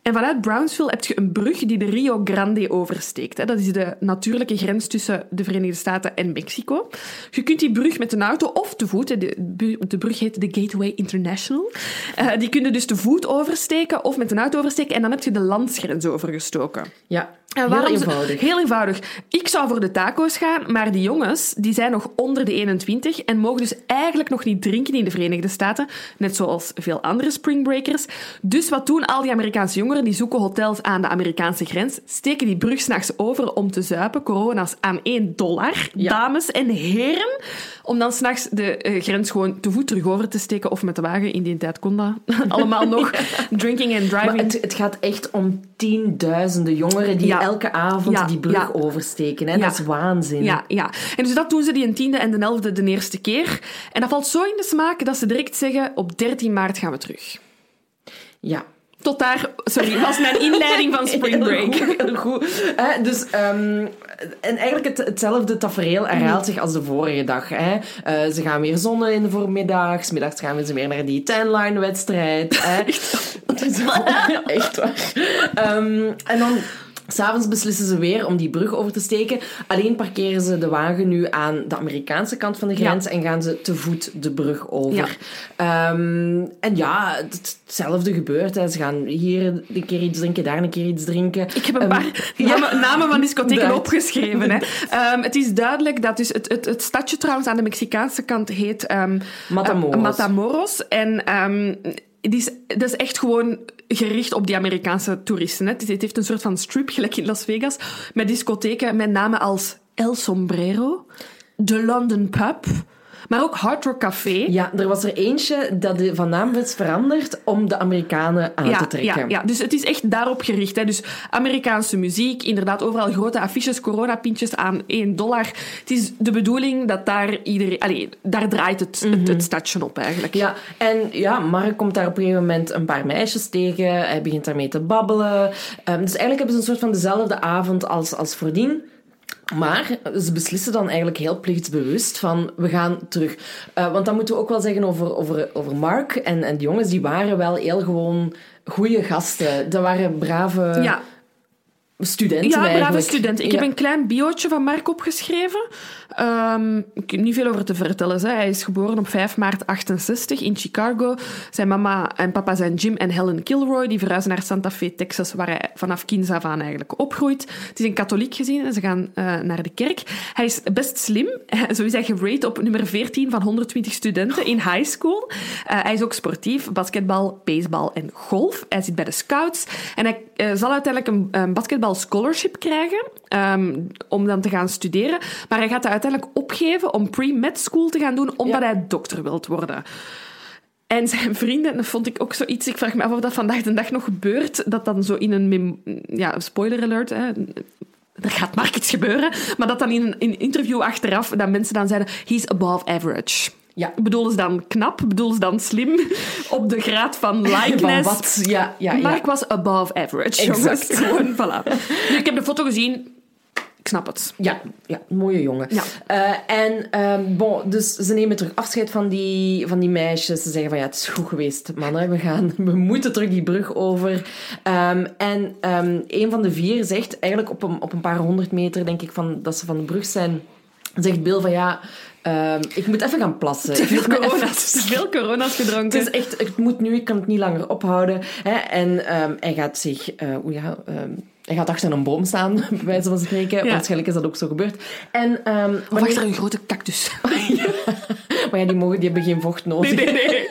En vanuit Brownsville heb je een brug die de Rio Grande oversteekt. Dat is de natuurlijke grens tussen de Verenigde Staten en Mexico. Je kunt die brug met een auto of te voet, de, brug heet de Gateway International, uh, die kun je dus te voet oversteken of met een auto oversteken en dan heb je de landsgrens overgestoken. Ja, en heel eenvoudig. Heel eenvoudig. Ik zou voor de taco's gaan, maar die jongens die zijn nog onder de 21 en mogen dus eigenlijk nog niet drinken in de Verenigde Staten, net zoals veel andere springbreakers. Dus wat doen al die Amerikaanse jongeren? Die zoeken hotels aan de Amerikaanse grens, steken die brug s'nachts over om te zuipen, corona's aan 1 dollar, Ja. dames en heren, om dan s'nachts de uh, grens gewoon te voet terug over te steken of met de wagen. In die tijd kon dat allemaal nog. Drinking and driving. Maar het, het gaat echt om tienduizenden jongeren die Ja. elke avond die brug oversteken. Hè? Dat is waanzin. Ja, ja. En dus dat doen ze die een tiende en de elfde de eerste keer. En dat valt zo in de smaak dat ze direct zeggen, op 13 maart gaan we terug. ja. Tot daar, sorry, was mijn inleiding van Spring Break. Heel goed. heel goed. Eh, dus, um, en eigenlijk het, hetzelfde tafereel herhaalt zich als de vorige dag. Hè. Uh, ze gaan weer zonnen in de voormiddag. Middags gaan ze weer naar die tenline-wedstrijd. Echt? Echt waar. Um, en dan S'avonds beslissen ze weer om die brug over te steken. Alleen parkeren ze de wagen nu aan de Amerikaanse kant van de grens en gaan ze te voet de brug over. Ehm, en ja, hetzelfde gebeurt. Hè. Ze gaan hier een keer iets drinken, daar een keer iets drinken. Ik heb een paar namen, namen, van discotheken opgeschreven. Hè. Ehm, het is duidelijk dat dus het, het, het stadje trouwens aan de Mexicaanse kant heet Matamoros. Matamoros. En is, dat is echt gewoon gericht op die Amerikaanse toeristen. Hè. Het heeft een soort van strip, gelijk in Las Vegas, met discotheken met namen als El Sombrero, The London Pub, maar ook Hard Rock Café. Ja, er was er eentje dat de van naam werd veranderd om de Amerikanen aan te trekken. Ja, ja, dus het is echt daarop gericht. Hè. Dus Amerikaanse muziek, inderdaad overal grote affiches, coronapintjes aan 1 dollar. Het is de bedoeling dat daar iedereen... Allee, daar draait het, het, het, mhm. stadje op eigenlijk. Ja, en ja, Mark komt daar op een gegeven moment een paar meisjes tegen. Hij begint daarmee te babbelen. Um, dus eigenlijk hebben ze een soort van dezelfde avond als, als voordien. Maar ze beslissen dan eigenlijk heel plichtsbewust van we gaan terug. Uh, want dan moeten we ook wel zeggen over, over, over Mark en, en de jongens, die waren wel heel gewoon goede gasten. Dat waren brave... Ja studenten Ja, brave studenten. Ik heb een klein biootje van Mark opgeschreven. Um, ik heb niet veel over te vertellen. Hè. Hij is geboren op 5 maart 68 in Chicago. Zijn mama en papa zijn Jim en Helen Kilroy. Die verhuizen naar Santa Fe, Texas, waar hij vanaf kinds af aan eigenlijk opgroeit. Het is een katholiek gezien en ze gaan uh, naar de kerk. Hij is best slim. Zo is hij gerate op nummer 14 van 120 studenten in high school. Uh, hij is ook sportief. Basketbal, baseball en golf. Hij zit bij de scouts. En hij uh, zal uiteindelijk een, een basketball scholarship krijgen um, om dan te gaan studeren. Maar hij gaat dat uiteindelijk opgeven om pre-med school te gaan doen, omdat hij dokter wilt worden. En zijn vrienden, dat vond ik ook zoiets. Ik vraag me af of dat vandaag de dag nog gebeurt. Dat dan zo in een. Ja, spoiler alert. Hè, er gaat maar iets gebeuren. Maar dat dan in een, in een interview achteraf. dat mensen dan zeiden: he's above average. Ja. Bedoelen ze dan knap? Bedoelen ze dan slim? Op de graad van likeness? Van wat? Ja, ja, ja. Mark was above average, jongens. Gewoon, voilà. Nu, ik heb de foto gezien. Ik snap het. Ja, ja mooie jongen. Ja. Uh, en um, bon, dus ze nemen terug afscheid van die, van die meisjes. Ze zeggen van ja, het is goed geweest, mannen. We, gaan, we moeten terug die brug over. Um, en um, een van de vier zegt eigenlijk op een, op een paar honderd meter, denk ik, van, dat ze van de brug zijn. Zegt Bill van ja, Um, ik moet even gaan plassen. Te veel corona's, te veel corona's gedronken. Het is echt, het moet nu, ik kan het niet langer ophouden. Hè? En um, hij gaat zich, uh, ja, um, hij gaat achter een boom staan, bij wijze van spreken. Ja. Waarschijnlijk is dat ook zo gebeurd. En, um, of wanneer... achter een grote cactus. Maar ja, die, mogen, die hebben geen vocht nodig. Nee, nee, nee.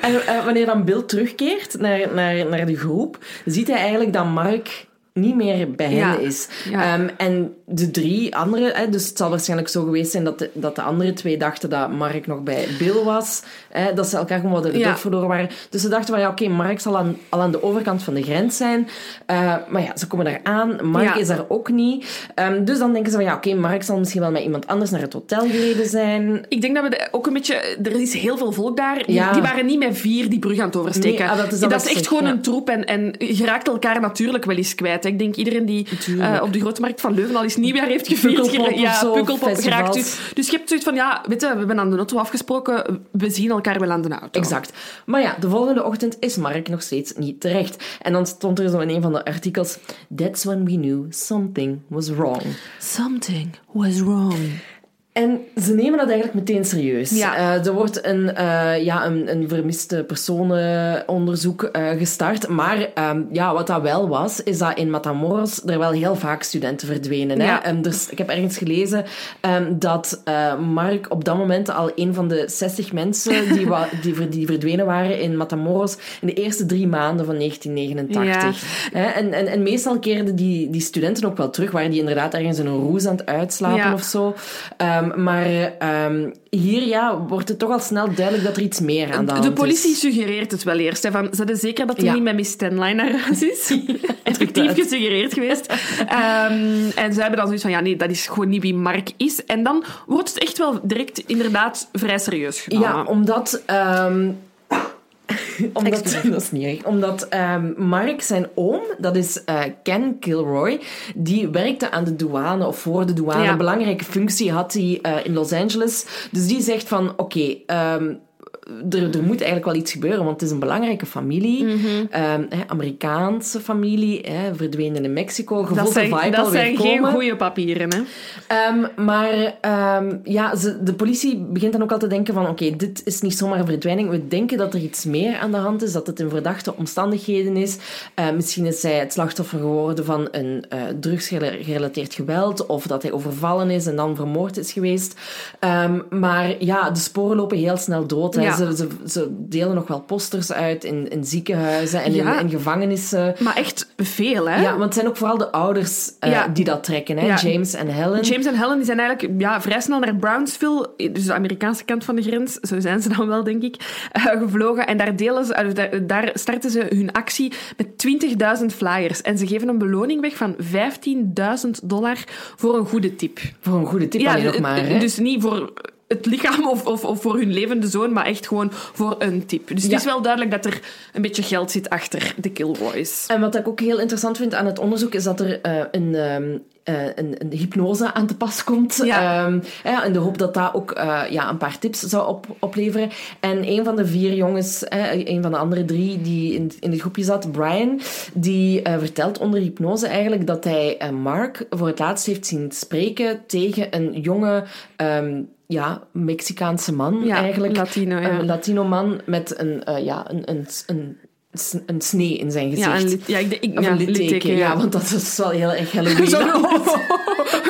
en uh, wanneer dan Bill terugkeert naar, naar, naar de groep, ziet hij eigenlijk dat Mark niet meer bij hen is. Um, en de drie andere, dus het zal waarschijnlijk zo geweest zijn dat de, dat de andere twee dachten dat Mark nog bij Bill was, hè, dat ze elkaar gewoon wat de ja. verloren waren. Dus ze dachten van ja, oké, Mark zal aan, al aan de overkant van de grens zijn. Uh, maar ja, ze komen daar aan. Mark is daar ook niet. Um, dus dan denken ze van ja, oké, Mark zal misschien wel met iemand anders naar het hotel gereden zijn. Ik denk dat we ook een beetje, er is heel veel volk daar. Die, die waren niet met vier die brug aan het oversteken. Nee, ah, dat is, dat is echt gewoon een troep en, en je raakt elkaar natuurlijk wel eens kwijt. Ik denk iedereen die uh, op de grote markt van Leuven al eens nieuwjaar heeft gevierd. ja, Pukkelpop geraakt. Dus, dus je hebt zoiets van, ja, weet je, we hebben aan de auto afgesproken, we zien elkaar wel aan de auto. Exact. Maar ja, de volgende ochtend is Mark nog steeds niet terecht. En dan stond er zo in een van de artikels, That's when we knew something was wrong. Something was wrong. En ze nemen dat eigenlijk meteen serieus. Ja. Uh, er wordt een, uh, ja, een, een vermiste personenonderzoek uh, gestart. Maar um, ja, wat dat wel was, is dat in Matamoros er wel heel vaak studenten verdwenen. Ja. Hè? Um, dus ik heb ergens gelezen um, dat Mark op dat moment al een van de 60 mensen die, die, die, verdwenen waren in Matamoros in de eerste drie maanden van 1989. Ja. Hè? En, en, en meestal keerden die, die studenten ook wel terug, waren die inderdaad ergens in een roes aan het uitslapen of zo. Um, maar um, hier ja, wordt het toch al snel duidelijk dat er iets meer aan de hand is. De politie suggereert het wel eerst. Hè, van, ze hadden zeker dat hij ja. niet met Miss Stenline naar huis is. Effectief gesuggereerd geweest. um, en ze hebben dan zoiets van, ja nee, dat is gewoon niet wie Mark is. En dan wordt het echt wel direct inderdaad vrij serieus genomen. Ja, omdat... Omdat, dat is niet erg. Omdat um, Mark, zijn oom, dat is uh, Ken Kilroy, die werkte aan de douane of voor de douane. Een belangrijke functie had hij uh, in Los Angeles. Dus die zegt van, oké, okay, um, er, er moet eigenlijk wel iets gebeuren, want het is een belangrijke familie. Mhm. Ehm, hè, Amerikaanse familie, hè, verdwenen in Mexico. Dat voelt de zijn, vibe dat zijn geen goede papieren, hè? Ehm, maar ehm, ja, ze, de politie begint dan ook al te denken van oké, dit is niet zomaar een verdwijning. We denken dat er iets meer aan de hand is, dat het in verdachte omstandigheden is. Misschien is zij het slachtoffer geworden van een eh drugsgerelateerd geweld of dat hij overvallen is en dan vermoord is geweest. Maar ja, de sporen lopen heel snel dood. Hè. Ja. Ze, ze, ze delen nog wel posters uit in, in ziekenhuizen en Ja. in, in gevangenissen. Maar echt veel, hè? Ja, want het zijn ook vooral de ouders eh, Ja. die dat trekken. Hè? Ja. James en Helen. James en Helen die zijn eigenlijk ja, vrij snel naar Brownsville, dus de Amerikaanse kant van de grens, zo zijn ze dan wel, denk ik, eh, gevlogen. En daar, delen ze, eh, daar, daar starten ze hun actie met 20.000 flyers. En ze geven een beloning weg van 15.000 dollar voor een goede tip. Voor een goede tip alleen nog maar. Hè? Dus niet voor het lichaam of, of, of voor hun levende zoon, maar echt gewoon voor een tip. Dus Ja. het is wel duidelijk dat er een beetje geld zit achter de Kilroys. En wat ik ook heel interessant vind aan het onderzoek is dat er eh, een, ehm, eh, een, een hypnose aan te pas komt. Ja. Ehm, ja, in de hoop dat dat ook eh, ja, een paar tips zou op, opleveren. En een van de vier jongens, eh, een van de andere drie die in, in het groepje zat, Brian, die vertelt onder hypnose eigenlijk dat hij Mark voor het laatst heeft zien spreken tegen een jonge... ehm, ja, Mexicaanse man Ja, eigenlijk. Latino, ja. Een Latino man met een, eh, ja, een, een, een, een snee in zijn gezicht. Ja, een, lit- ja, ik, ik, Of ja, een litteken, ja. ja. want dat is wel heel erg Halloween. Zo'n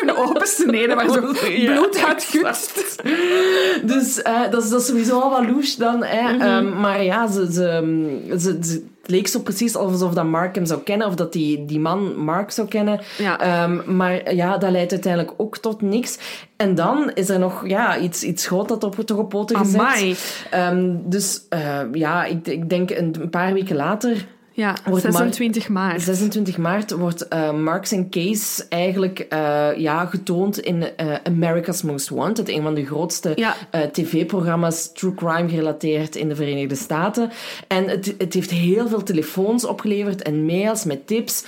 een open snede waar zo bloed uit gutst. Dus eh, dat, is, dat is sowieso al wat louche dan. Hè. Mhm. Ehm, maar ja, ze, ze, ze, leek zo precies alsof dat Mark hem zou kennen, of dat die, die man Mark zou kennen. Ja. Ehm, maar ja, dat leidt uiteindelijk ook tot niks. En dan is er nog ja, iets, iets groot dat op, toch op poten gezet. Ehm, dus eh, ja, ik, ik denk een, een paar weken later Ja, Wordt Mark- 26 maart. 26 maart wordt eh Marks and Case eigenlijk eh, ja, getoond in eh, America's Most Wanted, een van de grootste Ja. tv-programma's true crime gerelateerd in de Verenigde Staten. En het, het heeft heel veel telefoons opgeleverd en mails met tips.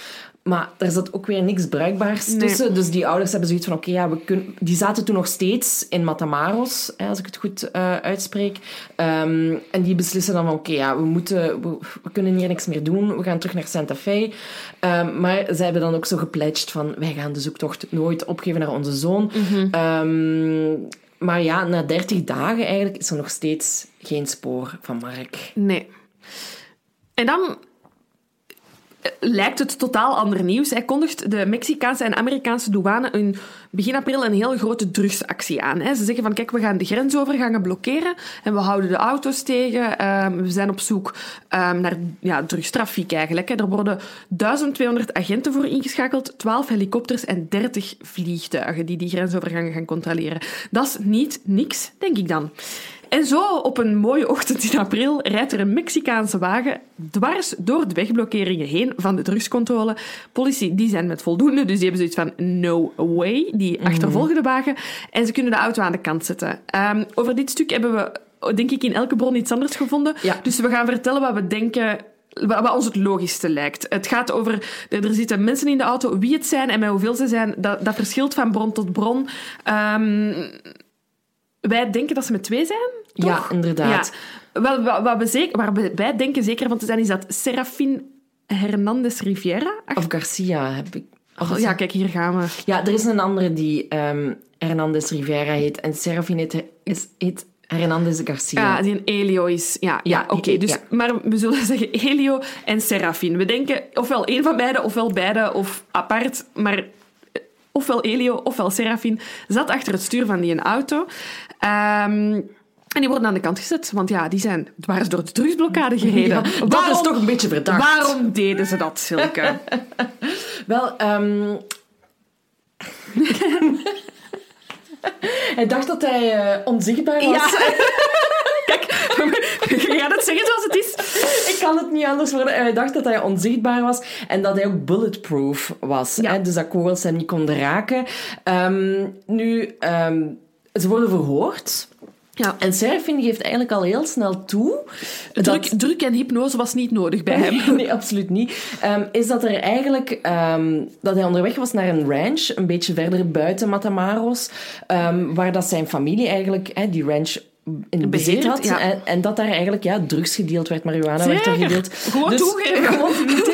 Maar daar zat ook weer niks bruikbaars Nee. tussen. Dus die ouders hebben zoiets van: oké, ja, we kunnen. Die zaten toen nog steeds in Matamaros, hè, als ik het goed eh, uitspreek. Ehm, en die beslissen dan van: oké, ja, we moeten. We, we kunnen hier niks meer doen. We gaan terug naar Santa Fe. Ehm, maar zij hebben dan ook zo gepledged van: wij gaan de zoektocht nooit opgeven naar onze zoon. Ehm, maar ja, na 30 dagen eigenlijk is er nog steeds geen spoor van Mark. Nee. En dan lijkt het totaal ander nieuws. Hij kondigt de Mexicaanse en Amerikaanse douane een, begin april een heel grote drugsactie aan. Ze zeggen van, kijk, we gaan de grensovergangen blokkeren en we houden de auto's tegen. Ehm, we zijn op zoek ehm, naar ja, drugstrafiek eigenlijk. Er worden 1200 agenten voor ingeschakeld, 12 helikopters en 30 vliegtuigen die die grensovergangen gaan controleren. Dat is niet niks, denk ik dan. En zo op een mooie ochtend in april rijdt er een Mexicaanse wagen dwars door de wegblokkeringen heen van de drugscontrole. Politie die zijn met voldoende, dus die hebben zoiets van no way. Die achtervolgen de wagen en ze kunnen de auto aan de kant zetten. Ehm, over dit stuk hebben we, denk ik, in elke bron iets anders gevonden. Ja. Dus we gaan vertellen wat we denken wat ons het logischste lijkt. Het gaat over, er er zitten mensen in de auto, wie het zijn en met hoeveel ze zijn, dat, dat verschilt van bron tot bron. Ehm, wij denken dat ze met twee zijn, toch? Ja, inderdaad. Ja. Wel, wat, wat we zeker, waar we- wij denken zeker van te zijn, is dat Serafin Hernandez Riviera... Of Garcia heb ik. Oh, ja, kijk, hier gaan we. Ja, er is een andere die ehm Hernandez Rivera heet. En Serafin heet, is, heet Hernandez Garcia. Ja, die een Elio is. Ja, ja, oké. dus, ja. Maar we zullen zeggen Elio en Serafin. We denken ofwel één van beide, ofwel beide, of apart. Maar eh, ofwel Elio, ofwel Serafin zat achter het stuur van die een auto. Ehm, en die worden aan de kant gezet, want ja, die zijn dwars door de drugsblokkade gereden. Ja, dat is toch een beetje verdacht. Waarom deden ze dat, Silke? Wel, ehm hij dacht dat hij eh, onzichtbaar was. Ja. Kijk, je gaat het zeggen zoals het is. Ik kan het niet anders worden. Hij dacht dat hij onzichtbaar was en dat hij ook bulletproof was. Ja. Hè? Dus dat kogels hem niet konden raken. Ehm, nu, ehm, ze worden verhoord. Ja. En Serafin geeft eigenlijk al heel snel toe... Druk, druk en hypnose was niet nodig bij hem. Nee, absoluut niet. Ehm, is dat er eigenlijk ehm, dat hij onderweg was naar een ranch, een beetje verder buiten Matamaros, ehm, waar dat zijn familie eigenlijk, hè, die ranch in bezit had. ja. En, en dat daar eigenlijk ja, drugs gedeeld werd, marihuana werd er gedeeld. Gewoon Dus toegeven. Gewoon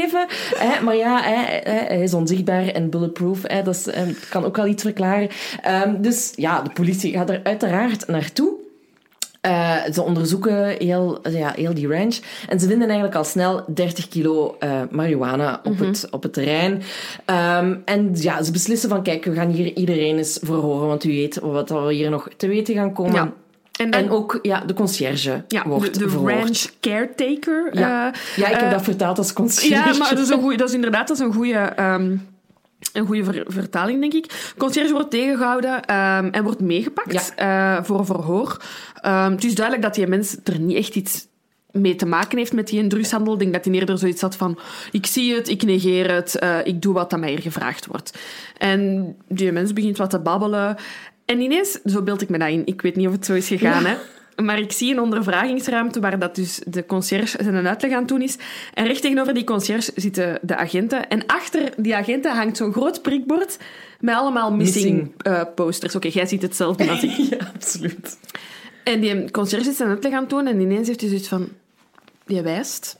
toegeven. Hè, maar ja, hè, hè, hij is onzichtbaar en bulletproof. Hè, dat is, eh, kan ook wel iets verklaren. Ehm, dus ja, de politie gaat er uiteraard naartoe. Eh, ze onderzoeken heel, ja, heel die ranch. En ze vinden eigenlijk al snel 30 kilo eh, marihuana op, Mhm. het, op het terrein. Ehm, en ja, ze beslissen van, kijk, we gaan hier iedereen eens verhoren. Want u weet wat we hier nog te weten gaan komen. Ja. En, dan, En ook ja, de conciërge ja, wordt de, de ranch caretaker. Ja. eh, Ja, ik heb eh, dat vertaald als conciërge. Ja, maar dat is, een goeie, dat is inderdaad dat is een goede. ehm, een goede ver- vertaling, denk ik. Concierge wordt tegengehouden ehm, en wordt meegepakt eh, voor verhoor. Ehm, het is duidelijk dat die mens er niet echt iets mee te maken heeft met die drugshandel. Ik denk dat hij eerder zoiets had van... Ik zie het, ik negeer het, ik doe wat aan mij hier gevraagd wordt. En die mens begint wat te babbelen. En ineens, zo beeld ik me dat in. Ik weet niet of het zo is gegaan, hè. Maar ik zie een ondervragingsruimte waar dat dus de conciërge zijn uitleg aan het doen is. En recht tegenover die conciërge zitten de agenten. En achter die agenten hangt zo'n groot prikbord met allemaal missing, Missing. eh, posters. Oké, jij ziet hetzelfde als ik. ja, absoluut. En die conciërge is zijn uitleg aan het doen en ineens heeft hij zoiets van... Die wijst.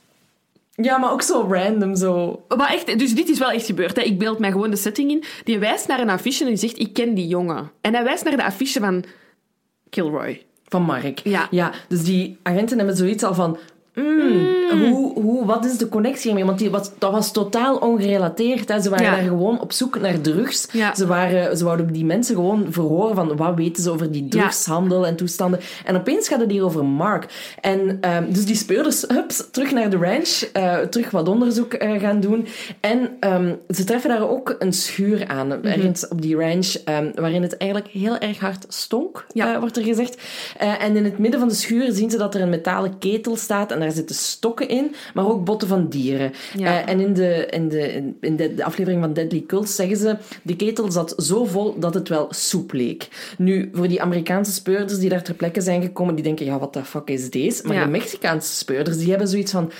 Ja, maar ook zo random, zo... Maar echt, dus dit is wel echt gebeurd. Hè. Ik beeld mij gewoon de setting in. Die wijst naar een affiche en die zegt, ik ken die jongen. En hij wijst naar de affiche van Kilroy. Van Mark. Ja. ja. Dus die agenten hebben zoiets al van... mm, Hoe, hoe, wat is de connectie hiermee? Want die dat was totaal ongerelateerd. Hè. Ze waren Ja. daar gewoon op zoek naar drugs. Ja. Ze, waren, ze wouden die mensen gewoon verhoren van wat weten ze over die drugshandel en toestanden. En opeens gaat het hier over Mark. En ehm, dus die speurders, hups, terug naar de ranch. eh, terug wat onderzoek eh, gaan doen. En ehm, ze treffen daar ook een schuur aan. Mhm. Ergens op die ranch. ehm, waarin het eigenlijk heel erg hard stonk, eh, wordt er gezegd. Eh, en in het midden van de schuur zien ze dat er een metalen ketel staat en daar zitten stokken in, maar ook botten van dieren. Ja. Eh, en in, de, in, de, in de, de aflevering van Deadly Cults zeggen ze, de ketel zat zo vol dat het wel soep leek. Nu, voor die Amerikaanse speurders die daar ter plekke zijn gekomen, die denken, ja, wat de fuck is deze? Maar Ja. de Mexicaanse speurders, die hebben zoiets van...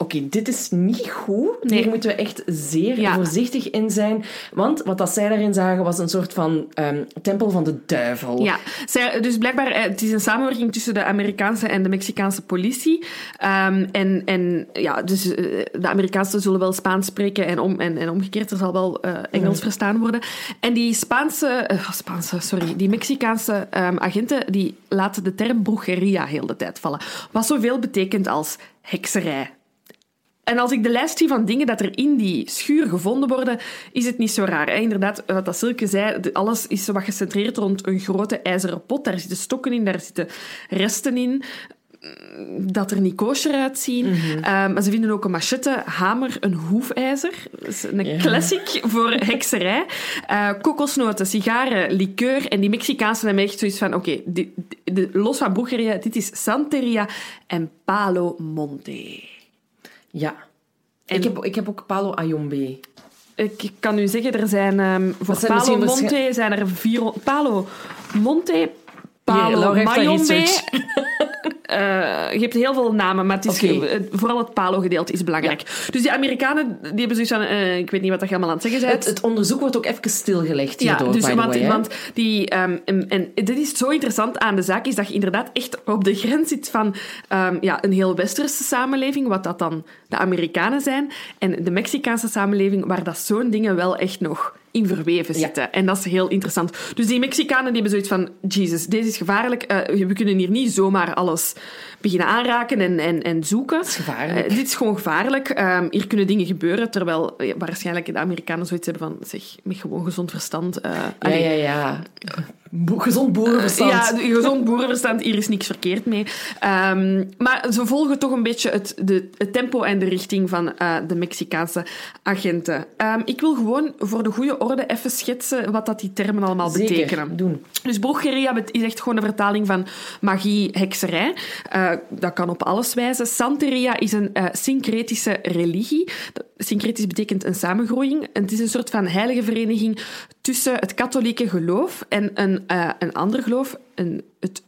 Oké, dit is niet goed. Nee. Hier moeten we echt zeer Ja. voorzichtig in zijn. Want wat dat zij daarin zagen, was een soort van ehm, tempel van de duivel. Ja, zij, dus blijkbaar, eh, het is een samenwerking tussen de Amerikaanse en de Mexicaanse politie. Ehm, en, en ja, dus eh, de Amerikaanse zullen wel Spaans spreken en, om, en, en omgekeerd, er zal wel eh, Engels verstaan worden. En die Spaanse, eh, Spaanse, sorry, die Mexicaanse ehm, agenten, die laten de term brujeria heel de tijd vallen. Wat zoveel betekent als hekserij. En als ik de lijst zie van dingen dat er in die schuur gevonden worden, is het niet zo raar. Hè? Inderdaad, wat dat Silke zei, alles is zo wat gecentreerd rond een grote ijzeren pot. Daar zitten stokken in, daar zitten resten in mm, dat er niet kosher uitzien. Eh, maar ze vinden ook een machette, hamer, een hoefijzer. Dat is een classic voor hekserij. Eh, kokosnoten, sigaren, liqueur. En die Mexicaanse hebben echt zoiets van... Oké, dit- los van brujeria, dit is Santeria en Palo Monte. Ja. En- Ik, heb, ik heb ook Palo Ayombe. Ik kan u zeggen, er zijn ehm, voor zijn Palo Monte zijn er vier... Palo Monte, Palo dat Mayombe. Eh, je hebt heel veel namen, maar het is vooral het Palo-gedeelte is belangrijk. Dus die Amerikanen die hebben zoiets van... eh, ik weet niet wat je allemaal aan het zeggen bent. Het, het onderzoek wordt ook even stilgelegd hierdoor, Ja, dus, by way, want die, ehm, en, en dit is zo interessant aan de zaak, is dat je inderdaad echt op de grens zit van ehm, ja, een heel westerse samenleving, wat dat dan de Amerikanen zijn, en de Mexicaanse samenleving, waar dat zo'n dingen wel echt nog in verweven Ja. zitten. En dat is heel interessant. Dus die Mexicanen die hebben zoiets van, Jesus, deze is gevaarlijk, eh, we kunnen hier niet zomaar alles beginnen aanraken en, en, en zoeken. is gevaarlijk. Eh, dit is gewoon gevaarlijk. Ehm, hier kunnen dingen gebeuren, terwijl waarschijnlijk de Amerikanen zoiets hebben van, zeg, met gewoon gezond verstand. eh, Ja, allee, ja, ja. Bo- gezond boerenverstand. ja, de- gezond boerenverstand, hier is niks verkeerd mee. Ehm, maar ze volgen toch een beetje het, de, het tempo en de richting van eh, de Mexicaanse agenten. Ehm, ik wil gewoon voor de goede orde even schetsen wat dat die termen allemaal Zeker, betekenen. doen. Dus brujeria is echt gewoon een vertaling van magie, hekserij. Eh, dat kan op alles wijzen. Santeria is een eh, syncretische religie. Syncretisch betekent een samengroeiing. En het is een soort van heilige vereniging tussen het katholieke geloof en een, eh, een ander geloof, een, het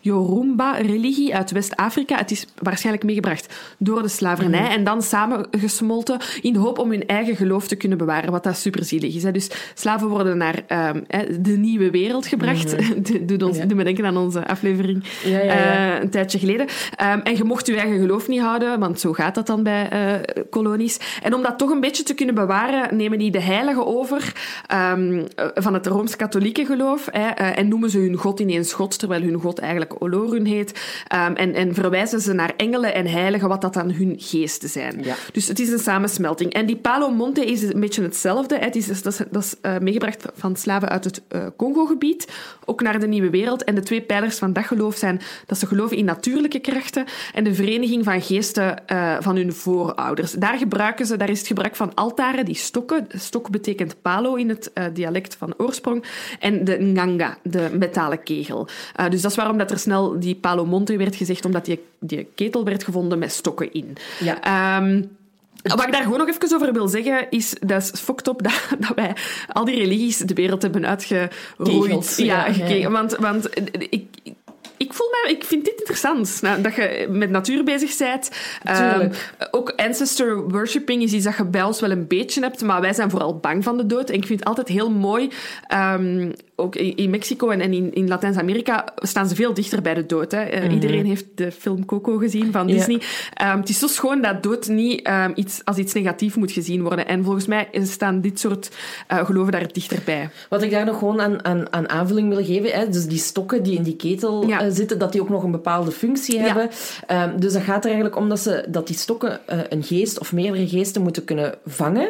Yoruba-religie uit West-Afrika. Het is waarschijnlijk meegebracht door de slavernij en dan samengesmolten in de hoop om hun eigen geloof te kunnen bewaren, wat dat superzielig is. Hè. Dus slaven worden naar ehm, de nieuwe wereld gebracht. Doet ons, Ja. doet me denken aan onze aflevering Ja, ja, ja. eh, een tijdje geleden. Ehm, en je mocht je eigen geloof niet houden, want zo gaat dat dan bij eh, kolonies. En om dat toch een beetje te kunnen bewaren, nemen die de heiligen over ehm, eh, van het Rooms-Katholieke geloof hè, en noemen ze hun god ineens god, terwijl hun god eigenlijk Olorun heet. Ehm, en, en verwijzen ze naar engelen en heiligen, wat dat dan hun geesten zijn. Ja. Dus het is een samensmelting. En die Palo Monte is een beetje hetzelfde. Het is, dat is, dat is eh, meegebracht van slaven uit het eh, Congo-gebied, ook naar de Nieuwe Wereld. En de twee pijlers van dat geloof zijn dat ze geloven in natuurlijke krachten en de vereniging van geesten eh, van hun voorouders. Daar gebruiken ze, daar is het gebruik van altaren, die stokken. Stok betekent palo in het dialect van oorsprong. En de nganga, de metalen kegel. Eh, dus dat is waarom dat er snel die palo monte werd gezegd, omdat die, die ketel werd gevonden met stokken in. Ja. Ehm, wat ik daar gewoon nog even over wil zeggen, is dat is fucked up dat, dat wij al die religies de wereld hebben uitgeroeid. Ja, ja. Want, want ik, ik voel mij, ik vind dit interessant. Nou, dat je met natuur bezig bent. Ehm, ook ancestor worshipping is iets dat je bij ons wel een beetje hebt, maar wij zijn vooral bang van de dood. En ik vind het altijd heel mooi. ehm, ook in Mexico en in, in Latijns-Amerika staan ze veel dichter bij de dood. Hè. Eh, Iedereen heeft de film Coco gezien van. Disney. Ehm, het is zo schoon dat dood niet iets, als iets negatief moet gezien worden. En volgens mij staan dit soort eh, geloven daar dichterbij. Wat ik daar nog gewoon aan, aan, aan aanvulling wil geven, hè, dus die stokken die in die ketel Ja. Zitten, dat die ook nog een bepaalde functie hebben. Ehm, dus dat gaat er eigenlijk om dat, ze, dat die stokken eh, een geest of meerdere geesten moeten kunnen vangen.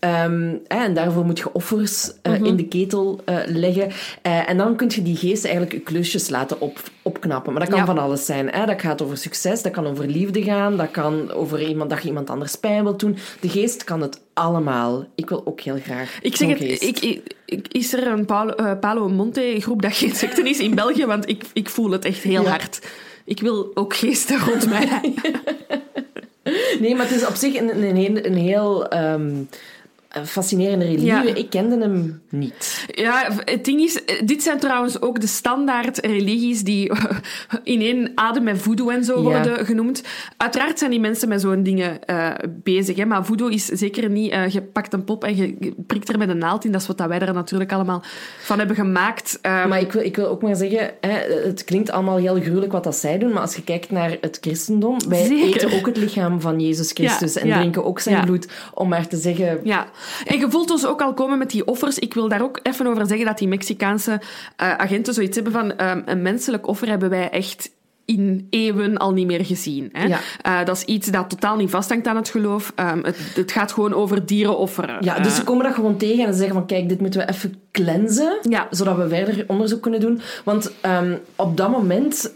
Hè, en daarvoor moet je offers eh, Mhm. in de ketel eh, leggen. En dan kun je die geesten eigenlijk je klusjes laten op, opknappen. Maar dat kan van alles zijn. Hè. Dat gaat over succes, dat kan over liefde gaan, dat kan over iemand, dat je iemand anders pijn wilt doen. De geest kan het allemaal. Ik wil ook heel graag Ik zeg het, ik, ik, ik- is er een Palo, eh, Palo Monte groep dat geen secte is in België? Want ik, ik voel het echt heel Ja. hard. Ik wil ook geesten rond mij. Nee, maar het is op zich een, een, heel, een heel fascinerende religie. Ja. Ik kende hem niet. Ja, het ding is, eh, dit zijn trouwens ook de standaard religies die in één adem met voodoo en zo Ja. worden genoemd. Uiteraard zijn die mensen met zo'n dingen eh, bezig, hè, maar voodoo is zeker niet, eh, je pakt een pop en je prikt er met een naald in. Dat is wat wij er natuurlijk allemaal van hebben gemaakt. Ehm, Maar ik wil, ik wil ook maar zeggen, hè, het klinkt allemaal heel gruwelijk wat dat zij doen, maar als je kijkt naar het christendom, wij Zeker. eten ook het lichaam van Jezus Christus Ja, en drinken ook zijn bloed, om maar te zeggen... Ja, en je voelt ons ook al komen met die offers. Ik wil daar ook even over zeggen dat die Mexicaanse eh, agenten zoiets hebben van ehm, een menselijk offer hebben wij echt in eeuwen al niet meer gezien. Hè? Ja. Eh, dat is iets dat totaal niet vasthangt aan het geloof. Ehm, het, het gaat gewoon over dieren offeren. Ja, dus Eh, ze komen dat gewoon tegen en ze zeggen van kijk, dit moeten we even cleansen, Ja. zodat we verder onderzoek kunnen doen. Want ehm, op dat moment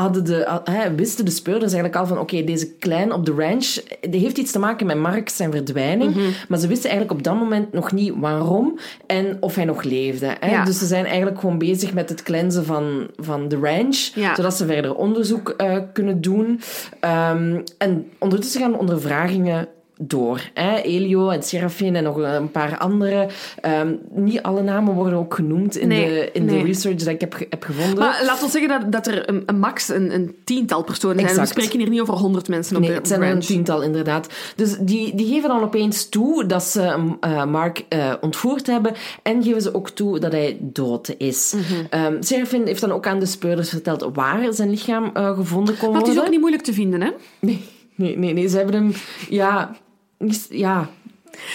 hadden de, hè, wisten de speurders eigenlijk al van oké, deze klein op de ranch, die heeft iets te maken met Marx zijn verdwijning, Mhm. maar ze wisten eigenlijk op dat moment nog niet waarom en of hij nog leefde. Hè? Ja. Dus ze zijn eigenlijk gewoon bezig met het cleansen van, van de ranch, Ja. zodat ze verder onderzoek eh, kunnen doen. Ehm, en ondertussen gaan ondervragingen door. Hè? Elio en Serafin en nog een paar andere. Ehm, niet alle namen worden ook genoemd in, Nee, de, in nee. de research dat ik heb, heb gevonden. Maar laten we zeggen dat, dat er een, een max een, een tiental personen zijn. We Exact. spreken hier niet over honderd mensen op Nee, de het zijn er een tiental inderdaad. Dus die, die geven dan opeens toe dat ze eh, Mark eh, ontvoerd hebben en geven ze ook toe dat hij dood is. Ehm, Serafin heeft dan ook aan de speurders verteld waar zijn lichaam eh, gevonden kon Maar het is worden. ook niet moeilijk te vinden, hè? Nee, nee, nee, nee, ze hebben hem... Ja, ja,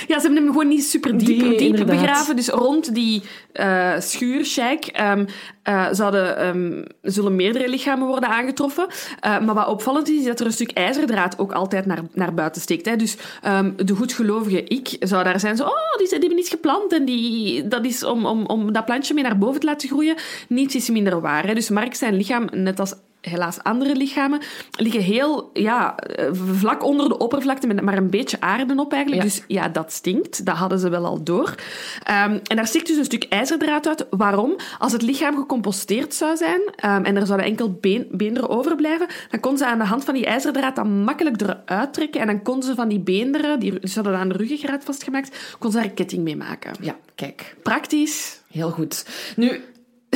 Ja, ze hebben hem gewoon niet super diep, Die, diep begraven. Dus rond die eh schuur, Sheik, ehm, eh, zouden, ehm, zullen meerdere lichamen worden aangetroffen. Eh, maar wat opvallend is, is dat er een stuk ijzerdraad ook altijd naar, naar buiten steekt. Hè. Dus ehm, de goedgelovige ik zou daar zijn zo... Oh, die, die hebben iets geplant en die, dat is om, om, om dat plantje mee naar boven te laten groeien. Niets is minder waar. Hè. Dus Mark zijn lichaam, net als helaas andere lichamen, liggen heel ja, eh, vlak onder de oppervlakte met maar een beetje aarde op eigenlijk. Ja. Dus ja, dat stinkt. Dat hadden ze wel al door. Ehm, en daar stikt dus een stuk ijzerdraad uit. Waarom? Als het lichaam gecomposteerd zou zijn ehm, en er zouden enkel been, beenderen overblijven, dan konden ze aan de hand van die ijzerdraad dat makkelijk eruit trekken en dan konden ze van die beenderen, die ze hadden aan de ruggengraat vastgemaakt, konden ze daar een ketting mee maken. ja, kijk. Praktisch. Heel goed. Nu,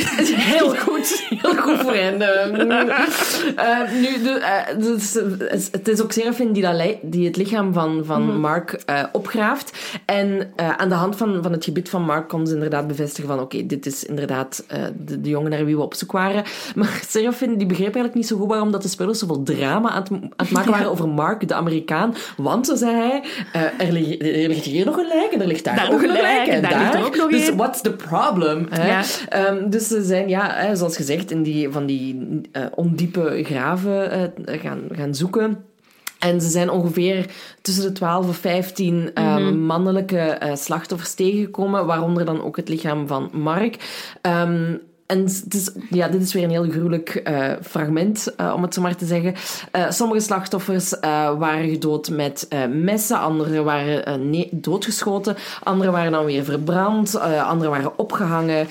Heel goed. Heel goed voor hen. Uh, nu, de, uh, dus, het is ook Serafin die, dat, die het lichaam van, van mm -hmm. Mark uh, opgraaft. En aan de hand van, van het gebied van Mark kon ze inderdaad bevestigen van oké, okay, dit is inderdaad de, de, jongen naar wie we op zoek waren. Maar Serafin die begreep eigenlijk niet zo goed waarom dat de spelers zoveel drama aan het, aan het maken waren over Mark, de Amerikaan. Want, zo zei hij, er, ligt, er ligt hier nog een lijk en er ligt daar, daar ook een lijk en daar, daar. ligt ook nog Dus what's the problem? Ja. Um, dus ze zijn, ja, zoals gezegd, in die, van die uh, ondiepe graven uh, gaan, gaan zoeken. En ze zijn ongeveer tussen de 12 of 15 uh, mm -hmm. mannelijke uh, slachtoffers tegengekomen, waaronder dan ook het lichaam van Mark. Um, en ja, dit is weer een heel gruwelijk uh, fragment, uh, om het zo maar te zeggen. Uh, sommige slachtoffers waren gedood met messen, andere waren nee, doodgeschoten, andere waren dan weer verbrand, andere waren opgehangen.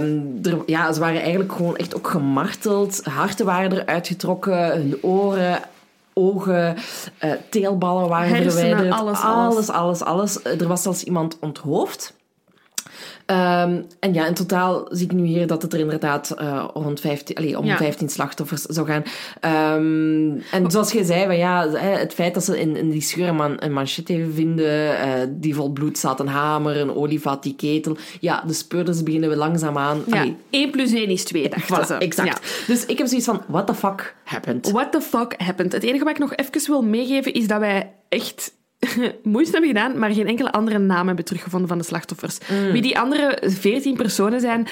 Um, er, ja, ze waren eigenlijk gewoon echt ook gemarteld. Harten waren eruit getrokken, hun oren, ogen, teelballen waren Hersenen, verwijderd. alles, alles, alles, alles. Er was zelfs iemand onthoofd. Um, en ja, in totaal zie ik nu hier dat het er inderdaad uh, rond 15, allez, om Ja. 15 slachtoffers zou gaan. Um, en zoals je zei, van, ja, het feit dat ze in, in die schuur een, een manchette vinden, uh, die vol bloed staat, een hamer, een olievat, die ketel. Ja, de speurders beginnen we langzaamaan... Ja. allee, 1 plus 1 is 2, dachten voilà, ze. exact. Ja. Dus ik heb zoiets van, what the fuck happened? What the fuck happened? Het enige wat ik nog even wil meegeven is dat wij echt moeite hebben gedaan, maar geen enkele andere naam hebben teruggevonden van de slachtoffers. Mm. Wie die andere 14 personen zijn,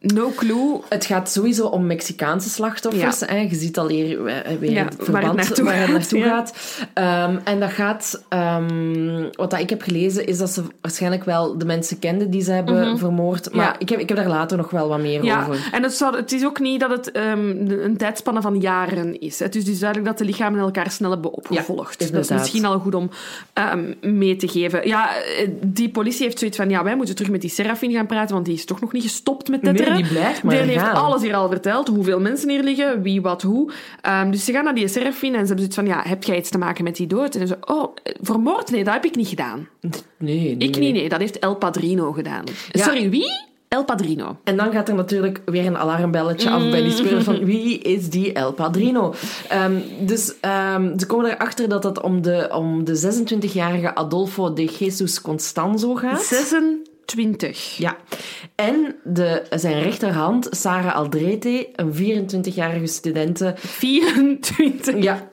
no clue. Het gaat sowieso om Mexicaanse slachtoffers. Ja. Hè. Je ziet al hier eh, weer Ja, het waar verband het naartoe waar het naartoe gaat. Ehm, en dat gaat... ehm, wat dat ik heb gelezen, is dat ze waarschijnlijk wel de mensen kenden die ze hebben vermoord. Maar Mhm. Ja. ik, heb, ik heb daar later nog wel wat meer Ja, over. en het, zou, het is ook niet dat het ehm, een tijdspanne van jaren is. Het is dus duidelijk dat de lichamen elkaar snel hebben opgevolgd. dat is misschien al goed om mee te geven. Ja, eh, die politie heeft zoiets van, ja, wij moeten terug met die Serafin gaan praten, want die is toch nog niet gestopt met Nee, die blijft maar Die heeft gaan. alles hier al verteld, hoeveel mensen hier liggen, wie, wat, hoe. Ehm, dus ze gaan naar die Serafin en ze hebben zoiets van, ja, heb jij iets te maken met die dood? En ze oh, eh, vermoord? Nee, dat heb ik niet gedaan. Nee, nee, Ik niet, nee, dat heeft El Padrino gedaan. Ja. Sorry, wie? El Padrino. En dan gaat er natuurlijk weer een alarmbelletje af bij die speler van wie is die El Padrino? Ehm, dus ehm, ze komen erachter dat het om de, om de 26-jarige Adolfo de Jesus Constanzo gaat. 26. Ja. En de, zijn rechterhand, Sarah Aldrete, een 24-jarige studente, 24. ja,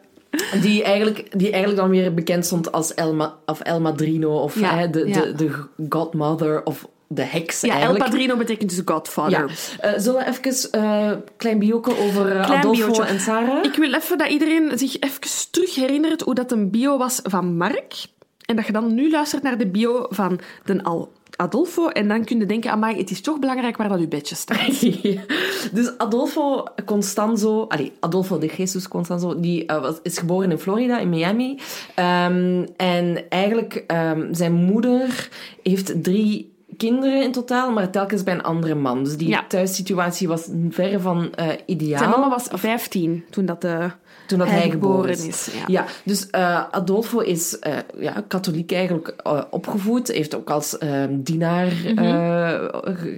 die eigenlijk, die eigenlijk dan weer bekend stond als Elma, of El Madrino, of Ja, hè, de, ja. de, de godmother, of de heks Ja, El eigenlijk. Padrino betekent dus Godfather. Ja. Eh, zullen we even een klein bioke over eh, Klein Adolfo biootje. en Sarah? Ik wil even dat iedereen zich even terug herinnert hoe dat een bio was van Mark. En dat je dan nu luistert naar de bio van de Al Adolfo. En dan kun je denken, amai, het is toch belangrijk waar dat uw bedje staat. dus Adolfo Constanzo, Adolfo de Jesus Constanzo, die eh, was, is geboren in Florida, in Miami. Ehm, en eigenlijk, ehm, zijn moeder heeft drie kinderen in totaal, maar telkens bij een andere man. Dus die Ja. thuissituatie was verre van eh, ideaal. Zijn mama was 15 toen dat, de, Toen dat hij, hij geboren is. is, ja. Ja, dus eh, Adolfo is eh, ja, katholiek eigenlijk eh, opgevoed. Heeft ook als ehm, dienaar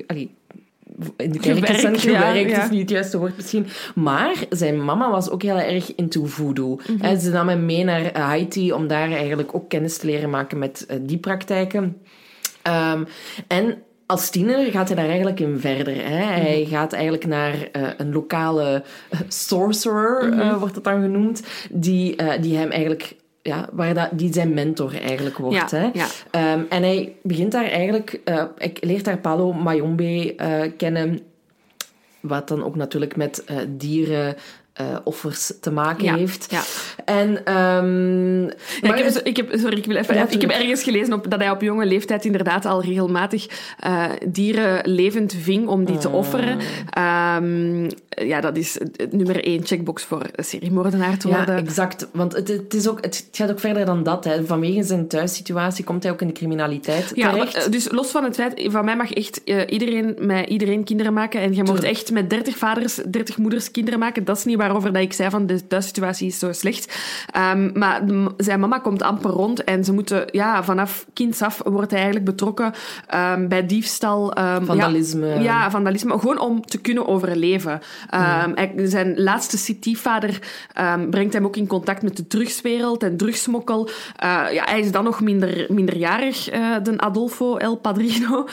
allee, in de kerk Gewerkt, gewerkt. ja, gewerkt ja. is niet het juiste woord misschien. Maar zijn mama was ook heel erg into voodoo. En ze nam hem mee naar Haiti om daar eigenlijk ook kennis te leren maken met die praktijken. Ehm, en als tiener gaat hij daar eigenlijk in verder. Hè? Hij gaat eigenlijk naar eh, een lokale eh, sorcerer, eh, wordt het dan genoemd, die, die hem eigenlijk... Ja, waar dat, die zijn mentor eigenlijk wordt. Ja, hè? ja. Ehm, en hij begint daar eigenlijk... ik leert daar Palo Mayombe kennen, wat dan ook natuurlijk met dieren... eh, offers te maken Ja, heeft. ja. En, ehm, Ja, maar ik, heb, het- ik heb, sorry, ik wil even. Ja, ik heb ergens gelezen op, dat hij op jonge leeftijd inderdaad al regelmatig eh, dieren levend ving om die Ah. te offeren. Ehm, eh, ja, dat is het nummer één checkbox voor seriemoordenaar te Ja, worden. exact. Want het, het, is ook, het gaat ook verder dan dat. Hè. Vanwege zijn thuissituatie komt hij ook in de criminaliteit Ja, terecht. maar, eh, dus los van het feit, van mij mag echt iedereen met iedereen kinderen maken. En je Tuurlijk. echt met 30 vaders, 30 moeders kinderen maken. Dat is niet waarover dat ik zei van de thuissituatie is zo slecht. Ehm, maar de- zijn mama komt amper rond en ze moeten, ja, vanaf kinds af wordt hij eigenlijk betrokken ehm, bij diefstal. ehm, Vandalisme. Ja, ja, vandalisme. Gewoon om te kunnen overleven. Hij- zijn laatste ehm, brengt hem ook in contact met de drugswereld en drugsmokkel. Eh, ja, hij is dan nog minder, minderjarig, eh de Adolfo El Padrino.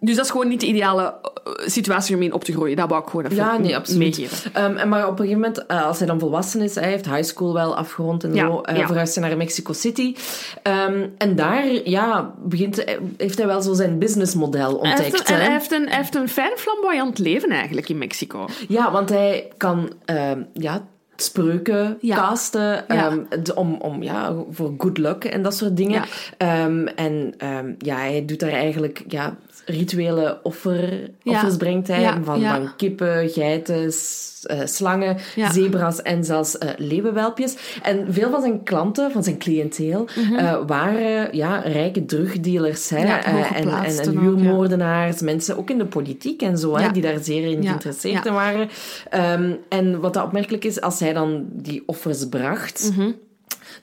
Dus dat is gewoon niet de ideale eh, situatie om in op te groeien. Dat wou ik gewoon even Ja, nee, absoluut. meegeven. En maar op een gegeven moment, eh, als hij dan volwassen is, hij heeft high school wel afgerond en Ja, zo, eh ja. verhuist hij naar Mexico City. Ehm, en daar ja, begint, eh, heeft hij wel zo zijn businessmodel Hij heeft, ontdekt. een, hij, heeft een, hij heeft een fijn flamboyant leven eigenlijk in Mexico. Ja, want hij kan ehm, ja, spreuken Ja. casten Ja. ehm, om, om, ja, voor good luck en dat soort dingen. Ja. En ja, hij doet daar eigenlijk ja, rituele offer, offers brengt hij. Van, van kippen, geiten, eh, slangen, zebra's en zelfs eh leeuwenwelpjes. En veel van zijn klanten, van zijn cliënteel, eh, waren ja, rijke drugdealers hè, Mhm. En, en, en huurmoordenaars, mensen ook in de politiek en zo, hè, die daar zeer in geïnteresseerd waren. Ehm, en wat dat opmerkelijk is, als hij dan die offers bracht,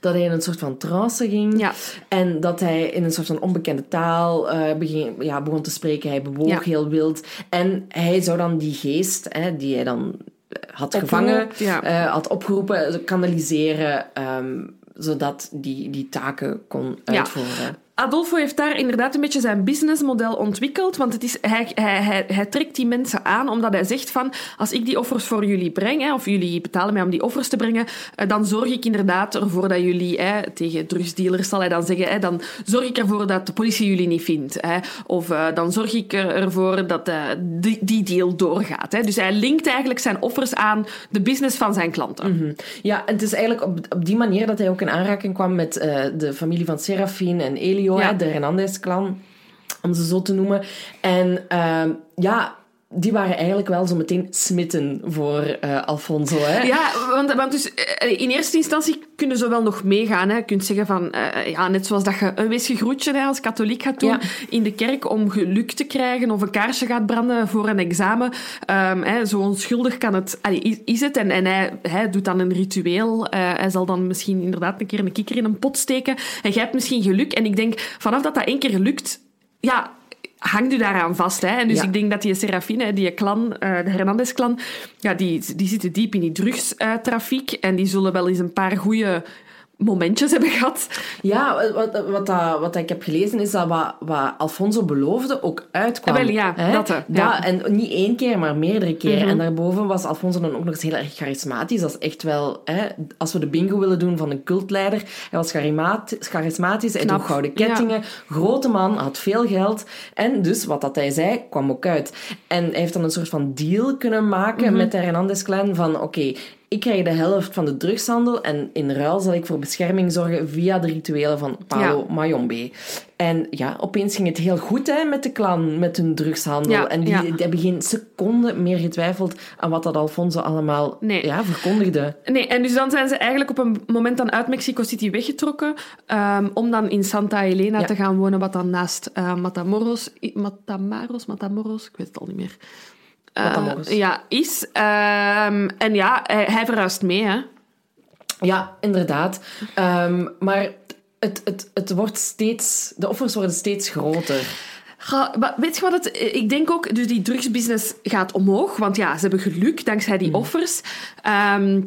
dat hij in een soort van trance ging. Ja. En dat hij in een soort van onbekende taal eh, begin, ja, begon te spreken. Hij bewoog Ja. heel wild. En hij zou dan die geest, hè, die hij dan eh, had gevangen, ja. eh, had opgeroepen, kanaliseren, ehm, zodat die, die taken kon Ja. Adolfo heeft daar inderdaad een beetje zijn businessmodel ontwikkeld. Want het is, hij, hij, hij, hij trekt die mensen aan omdat hij zegt van... Als ik die offers voor jullie breng, hè, of jullie betalen mij om die offers te brengen, eh, dan zorg ik inderdaad ervoor dat jullie... Hè, tegen drugsdealers zal hij dan zeggen... Hè, dan zorg ik ervoor dat de politie jullie niet vindt. Hè, of eh, dan zorg ik er- ervoor dat eh, die, die deal doorgaat. Hè. Dus hij linkt eigenlijk zijn offers aan de business van zijn klanten. Mhm. Ja, en het is eigenlijk op, op die manier dat hij ook in aanraking kwam met de familie van Serafin en Elio, Ja. de Hernandez-clan, om ze zo te noemen. En ehm, ja, die waren eigenlijk wel zo meteen smitten voor eh, Alfonso. Hè? Ja, want, want dus, eh, in eerste instantie kunnen ze wel nog meegaan. Hè. Je kunt zeggen van, eh, ja, net zoals dat je een weesgegroetje hè, als katholiek gaat doen Ja. in de kerk om geluk te krijgen of een kaarsje gaat branden voor een examen. Ehm, hè, zo onschuldig kan het, allee, is, het. En, en hij, hij doet dan een ritueel. Hij zal dan misschien inderdaad een keer een kikker in een pot steken. En jij hebt misschien geluk. En ik denk, vanaf dat dat één keer lukt, ja, hangt u daaraan vast. Hè? En dus Ja. ik denk dat die Serafine, die clan, eh, de Hernandez-clan, ja, die, die zitten diep in die drugstrafiek. en die zullen wel eens een paar goede momentjes hebben gehad. Ja, wat, wat, dat, wat ik heb gelezen is dat wat, wat Alfonso beloofde ook uitkwam. Ah, wel, ja, hè? dat, hè, ja. Mhm. En niet één keer, maar meerdere keren. En daarboven was Alfonso dan ook nog eens heel erg charismatisch. Dat is echt wel... Hè, als we de bingo willen doen van een cultleider. Hij was charismati- charismatisch, hij droeg gouden kettingen. Grote man, had veel geld. En dus, wat dat hij zei, kwam ook uit. En hij heeft dan een soort van deal kunnen maken Mhm. met de Hernandez-clan van... Oké, ik krijg de helft van de drugshandel en in ruil zal ik voor bescherming zorgen via de rituelen van Paolo Mayombe. En ja, opeens ging het heel goed hè, met de clan, met hun drugshandel. Ja, en die, ja. die hebben geen seconde meer getwijfeld aan wat dat Alfonso allemaal Nee. ja, verkondigde. Nee, en dus dan zijn ze eigenlijk op een moment dan uit Mexico City weggetrokken ehm, om dan in Santa Elena te gaan wonen, wat dan naast eh, Matamoros, Matamaros, Matamoros, ik weet het al niet meer. Eh, Matamoros. ja, is. Ehm, en ja, hij, hij verhuist mee, hè. Ja, inderdaad. Ehm, maar het, het, het wordt steeds... De offers worden steeds groter. Maar weet je wat het... Ik denk ook, dus die drugsbusiness gaat omhoog. Want ja, ze hebben geluk dankzij die offers. Ehm,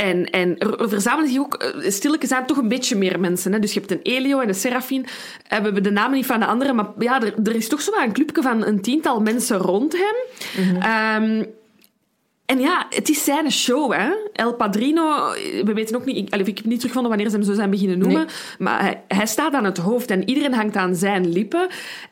en, en er, er verzamelen zich ook eh, stilletjes aan toch een beetje meer mensen. Hè? Dus je hebt een Elio en een Serafin. Eh, we hebben de namen niet van de anderen, maar ja, er, er is toch zo een clubje van een tiental mensen rond hem. Ehm, en ja, het is zijn show, hè. El Padrino, we weten ook niet... Ik, ik heb niet teruggevonden wanneer ze hem zo zijn beginnen noemen. Nee. Maar hij, hij staat aan het hoofd en iedereen hangt aan zijn lippen.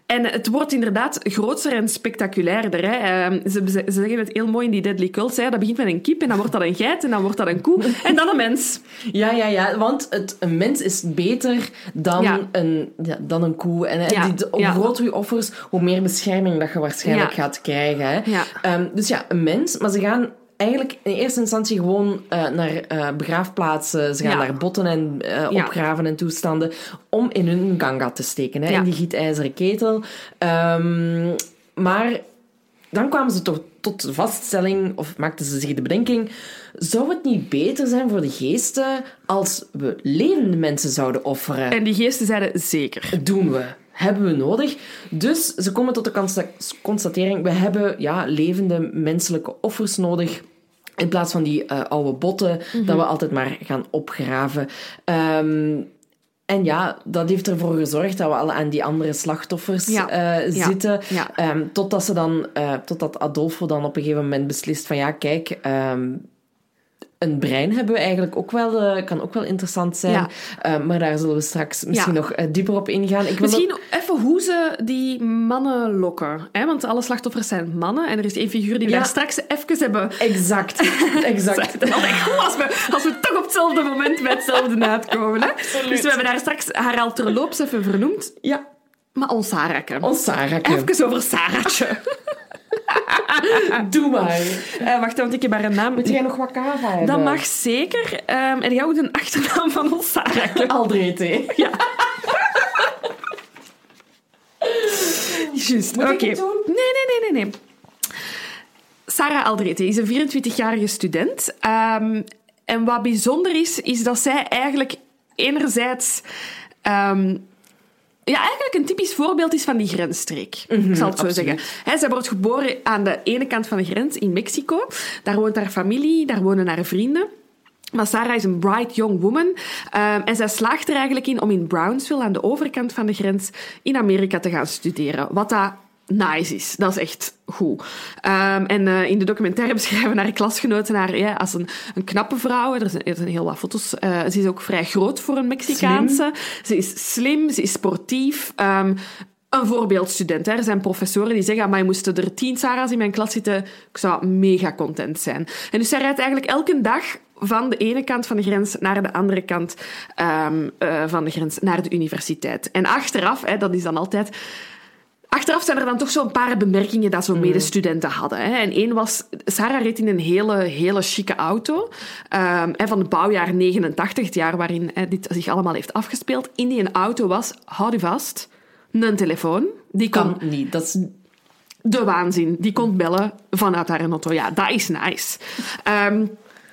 En het wordt inderdaad groter en spectaculairder. Hè. Ehm, ze, ze zeggen het heel mooi in die Deadly Cults. Hè. Dat begint met een kip en dan wordt dat een geit en dan wordt dat een koe en dan een mens. Ja, ja, ja. Want het, een mens is beter dan, Ja. een, ja, dan een koe. En hè, Ja, die, hoe groter je offers, hoe meer bescherming dat je waarschijnlijk gaat krijgen. Hè. Ehm, dus ja, een mens. Maar ze gaan eigenlijk in eerste instantie gewoon eh, naar eh, begraafplaatsen. Ze gaan Ja. naar botten en Ja. opgraven en toestanden. Om in hun ganga te steken. Hè, Ja. In die gietijzeren ketel. Ehm, maar dan kwamen ze toch tot de vaststelling, of maakten ze zich de bedenking, zou het niet beter zijn voor de geesten als we levende mensen zouden offeren? En die geesten zeiden zeker. doen we. Hebben we nodig. Dus ze komen tot de consta- constatering, we hebben ja, levende menselijke offers nodig. In plaats van die eh, oude botten, dat we altijd maar gaan opgraven. Ehm, en ja, dat heeft ervoor gezorgd dat we al aan die andere slachtoffers Ja. eh, zitten. Ja. Ehm, totdat, ze dan, eh, totdat Adolfo dan op een gegeven moment beslist van ja, kijk, ehm, een brein hebben we eigenlijk ook wel, eh, kan ook wel interessant zijn. Ja. Eh, maar daar zullen we straks misschien Ja. nog eh, dieper op ingaan. Ik wil Misschien even hoe ze die mannen lokken. Hè? Want alle slachtoffers zijn mannen. En er is één figuur die we Ja. daar straks even hebben... Exact, exact. Is altijd goed als we, als we toch op hetzelfde moment bij hetzelfde uitkomen. Hè? Dus we hebben daar straks Harald Terloops even vernoemd. Ja, Maar ons Sarahke. ons Sarahke. Even over Saratje. Doe maar. Eh, wacht, want ik heb haar een naam. Moet jij nog wat kava hebben? Dat mag zeker. Ehm, en jij ook een achternaam van ons Sarahke. Aldrete. Ja. Juist, Moet oké. doen? Nee, nee, nee, nee, nee. Sarah Aldrete is een 24-jarige student. Ehm, en wat bijzonder is, is dat zij eigenlijk enerzijds... ehm, ja, eigenlijk een typisch voorbeeld is van die grensstreek. ik zal het zo absoluut. zeggen. Zij wordt geboren aan de ene kant van de grens in Mexico. Daar woont haar familie, daar wonen haar vrienden. Maar Sarah is een bright young woman. ehm, en zij slaagt er eigenlijk in om in Brownsville, aan de overkant van de grens, in Amerika te gaan studeren. Wat dat nice is. Dat is echt goed. Ehm, en eh, in de documentaire beschrijven haar klasgenoten haar ja, als een, een knappe vrouw. Er zijn, er zijn heel wat foto's. Eh, ze is ook vrij groot voor een Mexicaanse. Ze is slim, ze is sportief. Ehm, een voorbeeldstudent. Hè. Er zijn professoren die zeggen, maar je moesten er tien Sarah's in mijn klas zitten. Ik zou mega content zijn. En dus zij rijdt eigenlijk elke dag van de ene kant van de grens naar de andere kant ehm, eh, van de grens, naar de universiteit. En achteraf, hè, dat is dan altijd... Achteraf zijn er dan toch zo'n paar bemerkingen dat zo'n medestudenten hadden. Hè. En één was, Sarah reed in een hele, hele chique auto ehm, hè, van het bouwjaar 89, het jaar waarin hè, dit zich allemaal heeft afgespeeld. In die auto was, houd je vast, een telefoon. Die kon Kan niet. Dat is... de waanzin. Die kon bellen vanuit haar auto. Ja, dat is nice. Ehm,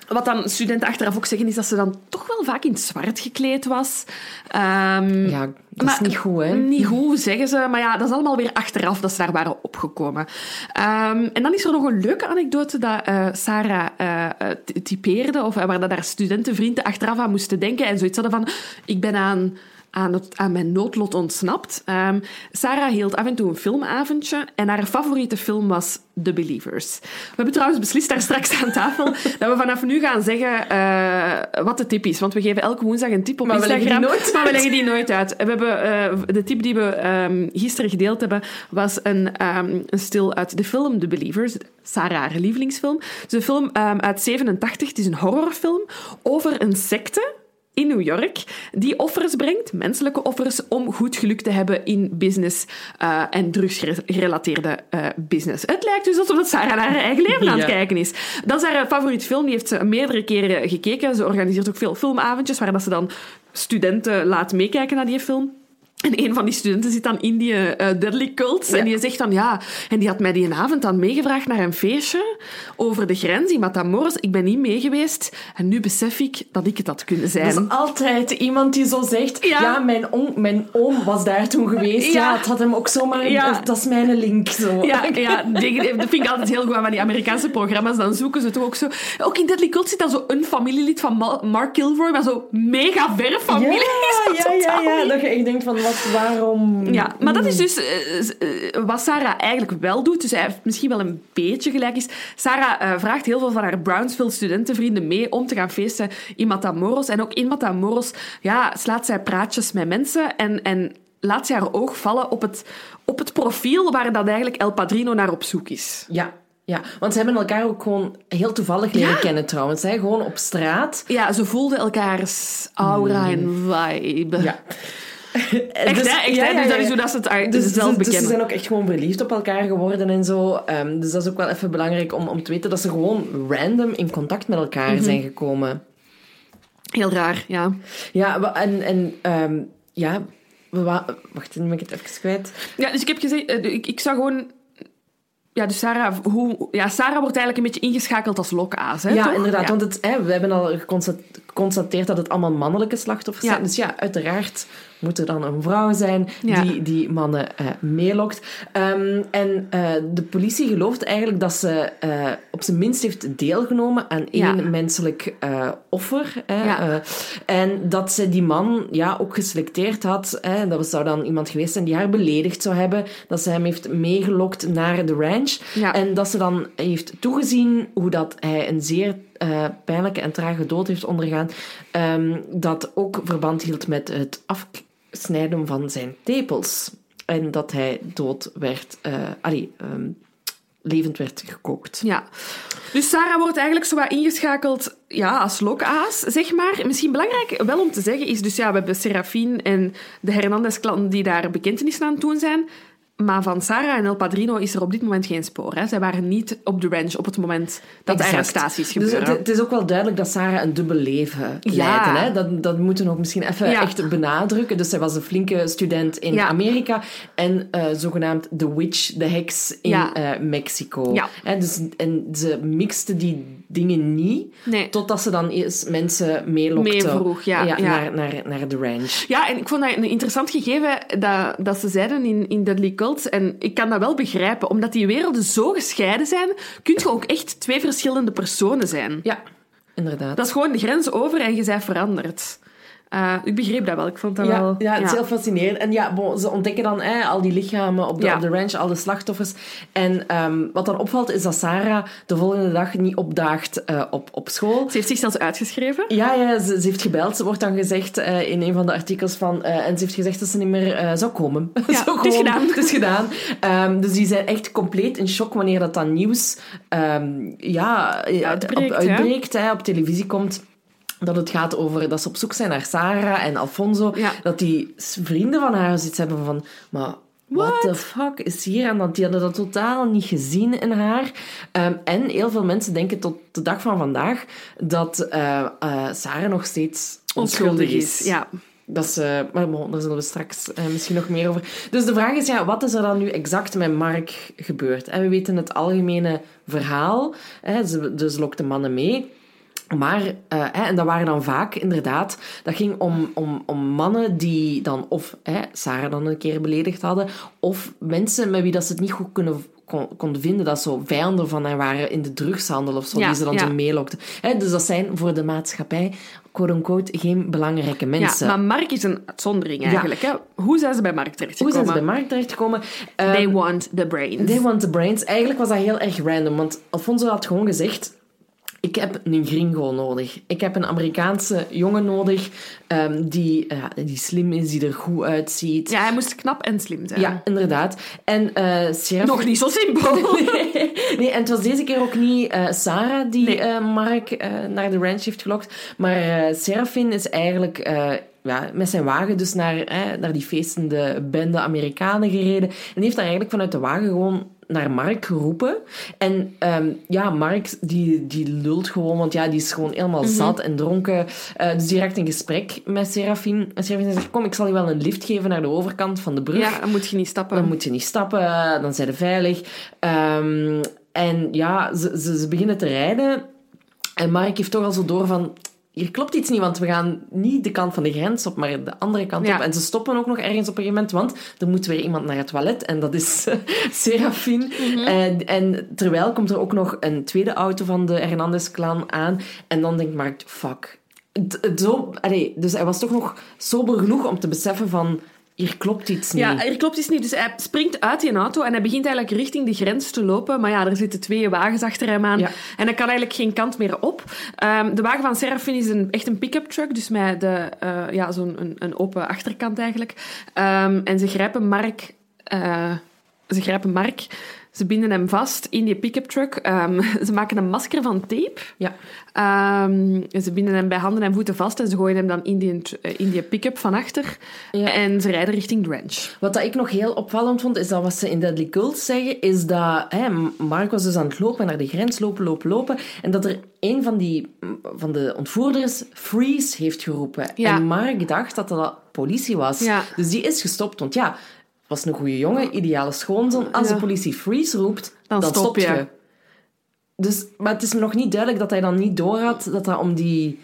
wat dan studenten achteraf ook zeggen, is dat ze dan toch wel vaak in het zwart gekleed was. Ehm, Ja, dat is niet goed, hè? Niet goed, zeggen ze. Maar ja, dat is allemaal weer achteraf dat ze daar waren opgekomen. Ehm, en dan is er nog een leuke anekdote dat eh, Sarah eh, eh, typeerde, of waar dat haar studentenvrienden achteraf aan moesten denken en zoiets hadden van, ik ben aan... Aan, het, aan mijn noodlot ontsnapt. Ehm, Sarah hield af en toe een filmavondje en haar favoriete film was The Believers. We hebben trouwens beslist daar straks aan tafel dat we vanaf nu gaan zeggen eh, wat de tip is. Want we geven elke woensdag een tip op Maar we leggen Instagram. die nooit maar we leggen die nooit uit. We hebben, eh, de tip die we ehm, gisteren gedeeld hebben, was een, ehm, een stil uit de film The Believers. Sarah, haar lievelingsfilm. Het is een film uit 87. Het is een horrorfilm over een secte in New York die offers brengt, menselijke offers, om goed geluk te hebben in business eh, en drugsgerelateerde eh, business. Het lijkt dus alsof Sarah naar haar eigen leven aan het Ja. kijken is. Dat is haar eh, favoriet film, die heeft ze meerdere keren gekeken. Ze organiseert ook veel filmavondjes waar dat ze dan studenten laat meekijken naar die film. En een van die studenten zit dan in die eh, Deadly Cults. En die zegt dan, ja... En die had mij die avond dan meegevraagd naar een feestje over de grens in Matamoros. Ik ben niet meegeweest. En nu besef ik dat ik het had kunnen zijn. Er is altijd iemand die zo zegt, Ja. ja, mijn, oom, mijn oom was daar toen geweest. Ja. Ja, het had hem ook zomaar... Ja. Dat is mijn link, zo. Ja, dat vind ik altijd heel goed aan van die Amerikaanse programma's. Dan zoeken ze toch ook zo... Ook in Deadly Cult zit dan zo een familielid van Ma- Mark Kilroy, maar zo mega ver familie. Ja, ja, ja. Dat je echt denkt van, wat, waarom... Ja, maar dat is dus eh, eh, wat Sarah eigenlijk wel doet. Dus hij heeft misschien wel een beetje gelijk is. Sarah eh, vraagt heel veel van haar Brownsville studentenvrienden mee om te gaan feesten in Matamoros. En ook in Matamoros ja, slaat zij praatjes met mensen en... en laat ze haar oog vallen op het, op het profiel waar dan eigenlijk El Padrino naar op zoek is. Ja, ja, want ze hebben elkaar ook gewoon heel toevallig leren Ja. kennen trouwens. Hè? Gewoon op straat. Ja, ze voelden elkaars aura en vibe. Ja. Echt, Dus- hè? Echt, ja, hè? ja, Dus dat is hoe dat ze het uit- Dus, ze zelf dus- dus ze zijn ook echt gewoon verliefd op elkaar geworden en zo. Ehm, dus dat is ook wel even belangrijk om, om te weten dat ze gewoon random in contact met elkaar Mhm. zijn gekomen. Heel raar, ja. Ja, en, en ehm, ja, wacht, nu ben ik het even kwijt. Ja, dus ik heb gezegd, eh, ik, ik zou gewoon... Ja, dus Sarah, hoe, ja, Sarah wordt eigenlijk een beetje ingeschakeld als lokaas, hè? ja, toch? inderdaad, Ja. want het, hè, we hebben al geconsta- geconstateerd dat het allemaal mannelijke slachtoffers Ja. zijn. Dus ja, uiteraard moet er dan een vrouw zijn Ja. die die mannen eh meelokt. Ehm, en eh, de politie gelooft eigenlijk dat ze eh, op zijn minst heeft deelgenomen aan één menselijk offer. Hè, en dat ze die man ja, ook geselecteerd had. Hè, dat zou dan iemand geweest zijn die haar beledigd zou hebben. Dat ze hem heeft meegelokt naar de ranch. Ja. En dat ze dan heeft toegezien hoe dat hij een zeer eh, pijnlijke en trage dood heeft ondergaan. ehm, dat ook verband hield met het afsnijden van zijn tepels. En dat hij dood werd, eh allee, ehm, levend werd gekookt. Ja. Dus Sarah wordt eigenlijk zo wat ingeschakeld ja, als lokaas, zeg maar. Misschien belangrijk wel om te zeggen is dus ja, we hebben Serafine en de Hernandez-klanten die daar bekentenissen aan het doen zijn. Maar van Sarah en El Padrino is er op dit moment geen spoor. Hè. Zij waren niet op de ranch op het moment dat de Exact. arrestaties Dus gebeuren. het, het is ook wel duidelijk dat Sarah een dubbel leven Ja. leidde. Hè? Dat, dat moeten we nog misschien even Ja. echt benadrukken. Dus zij was een flinke student in Ja. Amerika en eh, zogenaamd de witch, de heks in eh, Mexico. Ja. Hè, dus, en ze mixte die dingen niet, Nee. totdat ze dan eerst mensen meelokte Meevroeg, ja, ja. Naar, naar, naar de ranch. Ja, en ik vond dat een interessant gegeven dat, dat ze zeiden in, in Deadly Cult. En ik kan dat wel begrijpen, omdat die werelden zo gescheiden zijn, kun je ook echt twee verschillende personen zijn. Ja, inderdaad. Dat is gewoon de grens over en je bent veranderd. Eh, ik begreep dat wel. Ik vond dat ja, wel... ja, het is heel fascinerend. En ja, bon, ze ontdekken dan eh, al die lichamen op de, Ja. op de ranch, al de slachtoffers. En ehm, wat dan opvalt, is dat Sarah de volgende dag niet opdaagt eh, op, op school. Ze heeft zich zelfs uitgeschreven. Ja, ja ze, ze heeft gebeld. Ze wordt dan gezegd eh, in een van de artikels van... en ze heeft gezegd dat ze niet meer zou komen. Ja, Zo het is gedaan. Het is gedaan. Ehm, dus die zijn echt compleet in shock wanneer dat dan nieuws ehm, ja, Uitbreekt, op, hè? uitbreekt hè, op televisie komt. Dat het gaat over dat ze op zoek zijn naar Sarah en Alfonso. Ja. Dat die vrienden van haar zoiets hebben van... Maar what the fuck is hier aan dat? Die hadden dat totaal niet gezien in haar. Ehm, en heel veel mensen denken tot de dag van vandaag dat eh, Sarah nog steeds onschuldig is. Ja. Dat is, eh, maar bon, daar zullen we straks eh, misschien nog meer over. Dus de vraag is, ja, wat is er dan nu exact met Mark gebeurd? En we weten het algemene verhaal. Hè, ze, dus ze lokte mannen mee. Maar, eh, hè, en dat waren dan vaak inderdaad, dat ging om, om, om mannen die dan of hè, Sarah dan een keer beledigd hadden, of mensen met wie dat ze het niet goed kunnen, kon, konden vinden, dat zo vijanden van hen waren in de drugshandel of zo, Ja, die ze dan ja. zo meelokten. Hè, dus dat zijn voor de maatschappij, quote-unquote, geen belangrijke mensen. ja, maar Mark is een uitzondering eigenlijk. Hè? Hoe zijn ze bij Mark Hoe terechtgekomen? zijn ze bij Mark terechtgekomen? Ehm, They want the brains. They want the brains. Eigenlijk was dat heel erg random, want Alfonso had gewoon gezegd... Ik heb een gringo nodig. Ik heb een Amerikaanse jongen nodig ehm, die, ja, die slim is, die er goed uitziet. Ja, hij moest knap en slim zijn. Ja, inderdaad. En eh Seraf... Nog niet zo simpel. nee, en het was deze keer ook niet eh, Sarah die Nee. eh, Mark eh, naar de ranch heeft gelokt. Maar eh Serafin is eigenlijk eh, ja, met zijn wagen dus naar, eh, naar die feestende bende Amerikanen gereden. En die heeft daar eigenlijk vanuit de wagen gewoon naar Mark geroepen. En ehm, ja, Mark die, die lult gewoon, want ja, die is gewoon helemaal Mhm. zat en dronken. Eh, dus die raakt in gesprek met Serafin. En Serafin zegt, kom, ik zal je wel een lift geven naar de overkant van de brug. Ja, dan moet je niet stappen. Dan moet je niet stappen, dan zijn ze veilig. Ehm, en ja, ze, ze, ze beginnen te rijden. En Mark heeft toch al zo door van... Hier klopt iets niet, want we gaan niet de kant van de grens op, maar de andere kant Ja. op. En ze stoppen ook nog ergens op een gegeven moment, want er moet weer iemand naar het toilet. En dat is Serafin. en, en terwijl komt er ook nog een tweede auto van de Hernandez-clan aan. En dan denkt Mark, fuck. Zo, allee, dus hij was toch nog sober genoeg om te beseffen van... hier klopt iets niet. Ja, er klopt iets niet. Dus hij springt uit die auto en hij begint eigenlijk richting de grens te lopen. Maar ja, er zitten twee wagens achter hem aan. Ja. En hij kan eigenlijk geen kant meer op. Ehm, de wagen van Serafin is een, echt een pick-up truck. Dus met de, eh, ja, zo'n een, een open achterkant eigenlijk. Ehm, en ze grijpen Mark... eh, ze grijpen Mark... Ze binden hem vast in die pick-up truck. Ehm, ze maken een masker van tape. Ja. Ehm, ze binden hem bij handen en voeten vast en ze gooien hem dan in die, in die pick-up van achter. Ja. En ze rijden richting Drench. Wat dat ik nog heel opvallend vond, is dat wat ze in Deadly Cult zeggen, is dat hè, Mark was dus aan het lopen, naar de grens lopen, lopen, lopen, en dat er een van, die, van de ontvoerders freeze heeft geroepen. Ja. En Mark dacht dat dat politie was. Ja. Dus die is gestopt, want ja, was een goede jongen, ideale schoonzoon. Als Ja. de politie freeze roept, Dan dan, stop je. je. Dus, maar het is me nog niet duidelijk dat hij dan niet doorhad dat dat om die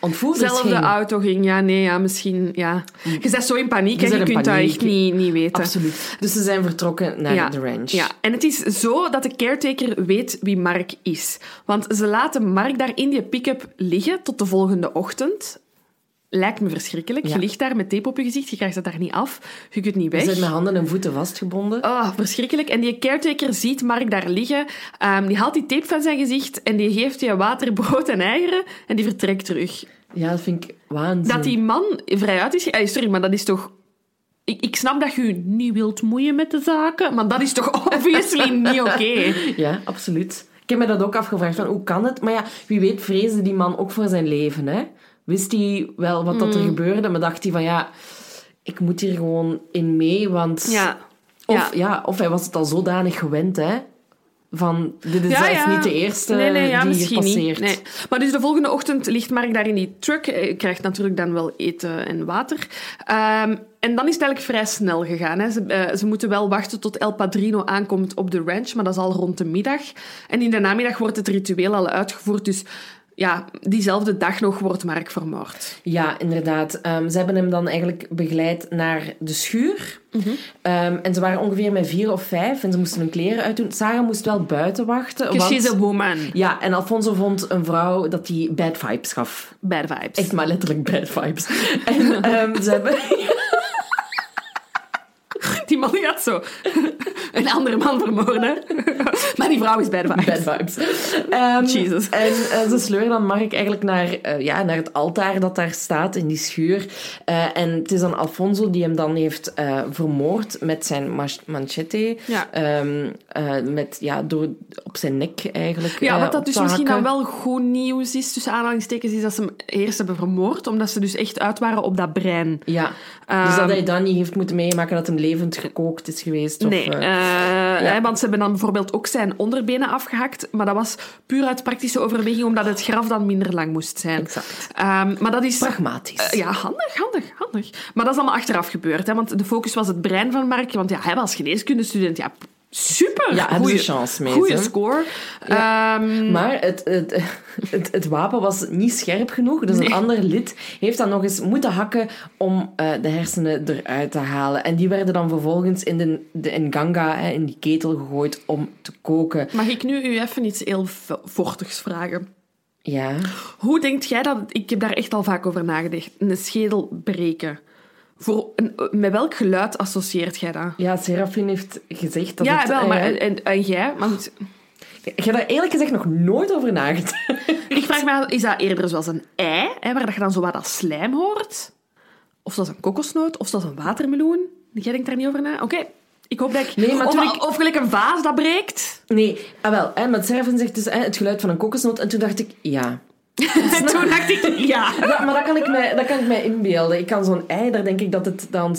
ontvoerders Zelfde ging. auto ging, ja, nee, ja, misschien, ja. Je bent zo in paniek en je kunt dat paniek. echt niet, niet weten. Absoluut. Dus ze zijn vertrokken naar Ja, de ranch. ja, en het is zo dat de caretaker weet wie Mark is. Want ze laten Mark daar in die pick-up liggen tot de volgende ochtend. Lijkt me verschrikkelijk. Ja. Je ligt daar met tape op je gezicht, je krijgt dat daar niet af, je kunt niet weg. zijn met handen en voeten vastgebonden. Oh, verschrikkelijk. En die caretaker ziet Mark daar liggen. Ehm, die haalt die tape van zijn gezicht en die geeft je water, brood en eieren en die vertrekt terug. Ja, dat vind ik waanzin. Dat die man vrijuit is... eh, Sorry, maar dat is toch... Ik, ik snap dat je je niet wilt moeien met de zaken, maar dat is toch obviously niet oké. Ja, absoluut. Ik heb me dat ook afgevraagd, van hoe kan het? Maar ja, wie weet vreesde die man ook voor zijn leven, hè? Wist hij wel wat Mm. dat er gebeurde, maar dacht hij van, ja, ik moet hier gewoon in mee, want... Ja. Of, ja. ja. of hij was het al zodanig gewend, hè? Van, dit is Ja, ja. niet de eerste nee, nee, ja, die hier passeert. Nee. Maar dus de volgende ochtend ligt Mark daar in die truck. Hij krijgt natuurlijk dan wel eten en water. Ehm, en dan is het eigenlijk vrij snel gegaan. Hè. Ze, eh, ze moeten wel wachten tot El Padrino aankomt op de ranch, maar dat is al rond de middag. En in de namiddag wordt het ritueel al uitgevoerd. Dus ja, diezelfde dag nog wordt Mark vermoord. Ja, inderdaad. Ehm, ze hebben hem dan eigenlijk begeleid naar de schuur. Mhm. Ehm, en ze waren ongeveer met vier of vijf en ze moesten hun kleren uitdoen. Sarah moest wel buiten wachten. Want- she's a woman. Ja, en Alfonso vond een vrouw dat die bad vibes gaf. Bad vibes. Echt maar letterlijk bad vibes. en ehm, ze hebben... Die man gaat zo een andere man vermoorden. maar die vrouw is bad vibes. Bad vibes. Ehm, Jesus. En eh, ze sleuren dan Mark eigenlijk naar, eh, ja, naar het altaar dat daar staat in die schuur. Eh, en het is dan Alfonso die hem dan heeft vermoord met zijn machete. Ja. Ehm, eh, met, ja, door, op zijn nek eigenlijk. Ja, wat dat dus misschien dan wel goed nieuws is, tussen aanhalingstekens, is dat ze hem eerst hebben vermoord, omdat ze dus echt uit waren op dat brein. Ja, Ehm, dus dat hij dan niet heeft moeten meemaken dat hem levend gekookt is geweest. Of, Nee, eh, eh, hè, want ze hebben dan bijvoorbeeld ook zijn onderbenen afgehakt, maar dat was puur uit praktische overweging, omdat het graf dan minder lang moest zijn. Exact. Ehm, maar dat is... pragmatisch. Eh, ja, handig, handig, handig. Maar dat is allemaal achteraf gebeurd, hè, want de focus was het brein van Mark, want ja, hij was geneeskundestudent, ja, super. Ja, Goeie- chance mee, Goeie hè? score. Ehm, Maar het, het, het, het wapen was niet scherp genoeg. Dus een ander lid heeft dan nog eens moeten hakken om eh, de hersenen eruit te halen. En die werden dan vervolgens in de, de Nganga, hè, in die ketel gegooid om te koken. Mag ik nu u even iets heel vo- vochtigs vragen? Ja. Hoe denkt jij dat... Ik heb daar echt al vaak over nagedacht. Een schedel breken. Voor een, met welk geluid associeert jij dat? Ja, Serafin heeft gezegd dat ja, het... wel, eh, maar en, en, en jij? Want Ik heb daar eerlijk gezegd nog nooit over nagedacht. ik vraag me af, is dat eerder zoals een ei, hè, waar dat je dan zo wat dat slijm hoort? Of zoals een kokosnoot? Of zoals een watermeloen? Jij denkt daar niet over na? Oké, ik hoop dat ik... Nee, maar of, ik- of gelijk een vaas dat breekt. Nee, ah, wel. Hè, maar Serafin zegt dus hè, het geluid van een kokosnoot. En toen dacht ik, ja... En toen dacht ik, ja. Ja, maar dat kan ik mij, dat kan ik mij inbeelden. Ik kan zo'n ei, daar denk ik dat het dan,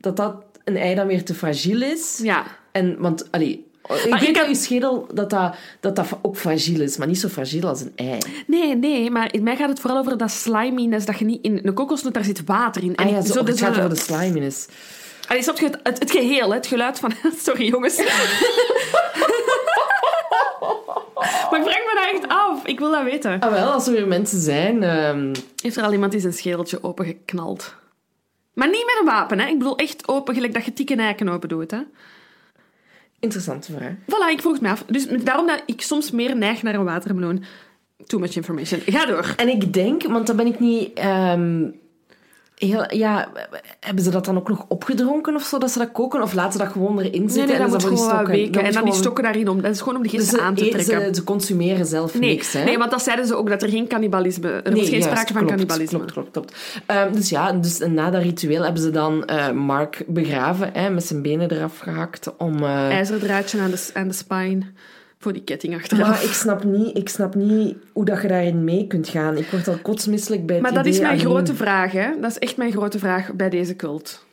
dat dat een ei dan weer te fragiel is. Ja. En, want, allee, ik Maar denk heb- je schedel dat dat, dat dat ook fragiel is, maar niet zo fragiel als een ei. Nee, nee, maar in mij gaat het vooral over dat sliminess, dat je niet in een kokosnoot, daar zit water in. Ah ja, zo, de- het gaat de- over de sliminess. Allee, snap je het, het, het geheel, hè, het geluid van... Sorry, jongens. maar ik vraag me daar echt af. Ik wil dat weten. Ah wel, als er weer mensen zijn... ehm, Heeft er al iemand eens een schedeltje opengeknald? Maar niet met een wapen, hè. Ik bedoel echt open, gelijk dat je tikken eiken open doet, hè. interessante vraag. Voilà, ik vroeg het me af. Dus daarom dat ik soms meer neig naar een watermeloen. Too much information. Ga door. En ik denk, want dat ben ik niet... ehm, heel, ja, hebben ze dat dan ook nog opgedronken of zo, dat ze dat koken? Of laten ze dat gewoon erin zitten Nee, nee, en dat gewoon stokken? weken. En dan die stokken daarin om. Dat is gewoon om de Dus ze, aan te trekken. Ze, ze consumeren zelf Nee, niks, hè? nee, want dat zeiden ze ook, dat er geen cannibalisme... Er was Nee, geen juist, sprake van cannibalisme. Klopt, klopt, klopt. Ehm, dus ja, dus na dat ritueel hebben ze dan eh, Mark begraven, hè, met zijn benen eraf gehakt om... eh, IJzeren draadje aan de, aan de spine voor die ketting achteraf. Maar ik snap, niet, ik snap niet hoe dat je daarin mee kunt gaan. Ik word al kotsmisselijk bij het Maar dat is mijn grote vraag, hè. Dat is echt mijn grote vraag bij deze cult.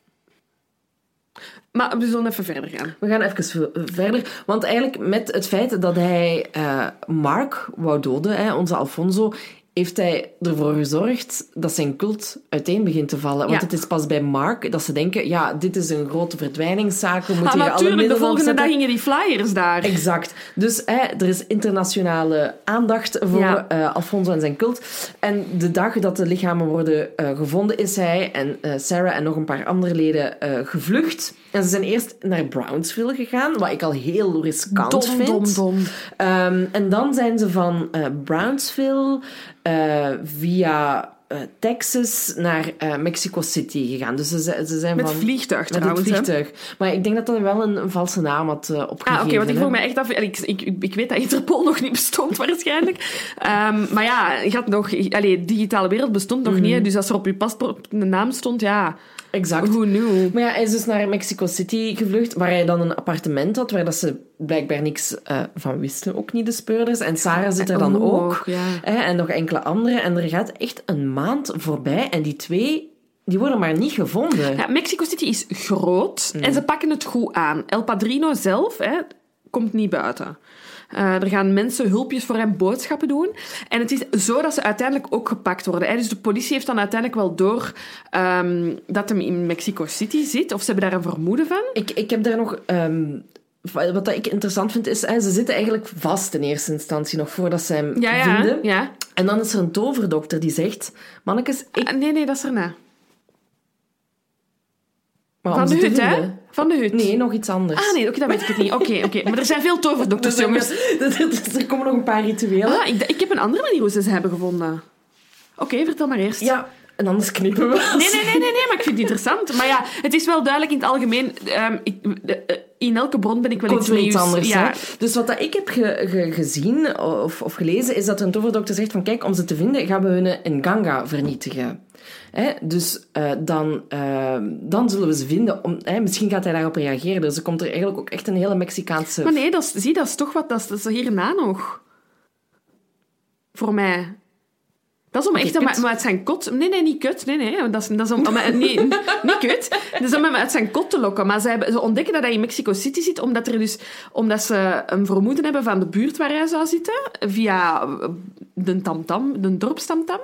Maar we zullen even verder gaan. We gaan even verder. Want eigenlijk met het feit dat hij eh, Mark wou doden, hè, onze Alfonso, heeft hij ervoor gezorgd dat zijn cult uiteen begint te vallen. Want Ja. het is pas bij Mark dat ze denken, ja, dit is een grote verdwijningszaak, we Ah, moeten hier alle natuurlijk, de middelen volgende dag gingen die flyers daar. Exact. Dus hè, er is internationale aandacht voor Ja. eh, Alfonso en zijn cult. En de dag dat de lichamen worden eh, gevonden, is hij en eh, Sarah en nog een paar andere leden gevlucht. En ze zijn eerst naar Brownsville gegaan, wat ik al heel riskant Dom, vind. dom, dom. Ehm, en dan zijn ze van eh, Brownsville eh, via eh, Texas naar Mexico City gegaan. Dus ze, zijn- ze zijn Met van... vliegtuig Met trouwens, het hè. vliegtuig. Maar ik denk dat dat wel een, een valse naam had opgegeven. Ah, oké, want ik hè. vroeg mij echt af... Ik, ik, ik, weet dat Interpol nog niet bestond, waarschijnlijk. Ehm, maar ja, je had nog... Allee, digitale wereld bestond nog niet, hè. Dus als er op je paspoort een naam stond, ja... Exact. Who knew? Maar ja, hij is dus naar Mexico City gevlucht, waar hij dan een appartement had, waar dat ze blijkbaar niks eh, van wisten, ook niet de speurders. En Sarah zit er dan Oh, ook. ja. Hè, en nog enkele anderen. En er gaat echt een maand voorbij en die twee, die worden maar niet gevonden. Ja, Mexico City is groot en ze pakken het goed aan. El Padrino zelf hè, komt niet buiten. Eh, er gaan mensen hulpjes voor hem boodschappen doen. En het is zo dat ze uiteindelijk ook gepakt worden. Hè. Dus de politie heeft dan uiteindelijk wel door ehm, dat hem in Mexico City zit. Of ze hebben daar een vermoeden van. Ik, ik heb daar nog... ehm, wat ik interessant vind, is... Ze zitten eigenlijk vast in eerste instantie, nog voordat ze hem Ja, ja. vinden. ja. En dan is er een toverdokter die zegt... Mannekes, ik... Ah, Nee, nee, dat is erna. Maar Van de hut, hè? Van de hut. Nee, nog iets anders. Ah, nee, oké, dat weet ik het niet. Oké, oké. Maar er zijn veel toverdokters, jongens. er komen nog een paar rituelen. Ah, ik, ik heb een andere manier hoe ze ze hebben gevonden. Oké, vertel maar eerst. Ja, en anders knippen we. Nee, nee, nee, nee, nee, maar ik vind het interessant. Maar ja, het is wel duidelijk in het algemeen. ehm, ik, eh, in elke bron ben ik wel Komt iets iets anders. Ja. Hè? Dus wat dat ik heb ge- ge- gezien of, of gelezen, is dat een toverdokter zegt van kijk, om ze te vinden gaan we hun Nganga vernietigen. Hè? Dus eh, dan, eh, dan zullen we ze vinden. Om, hè, misschien gaat hij daarop reageren. Dus er komt er eigenlijk ook echt een hele Mexicaanse... Maar nee, dat is, zie, dat is toch wat. Dat is, dat is hierna nog. Voor mij. Dat is om echt kut. om uit zijn kot... Nee, nee, niet kut. Nee, nee. Dat is, dat is om, om, nee, niet kut. Dat is om hem uit zijn kot te lokken. Maar ze, hebben, ze ontdekken dat hij in Mexico City zit, omdat, er dus, omdat ze een vermoeden hebben van de buurt waar hij zou zitten, via de tamtam, de dorpstamtam.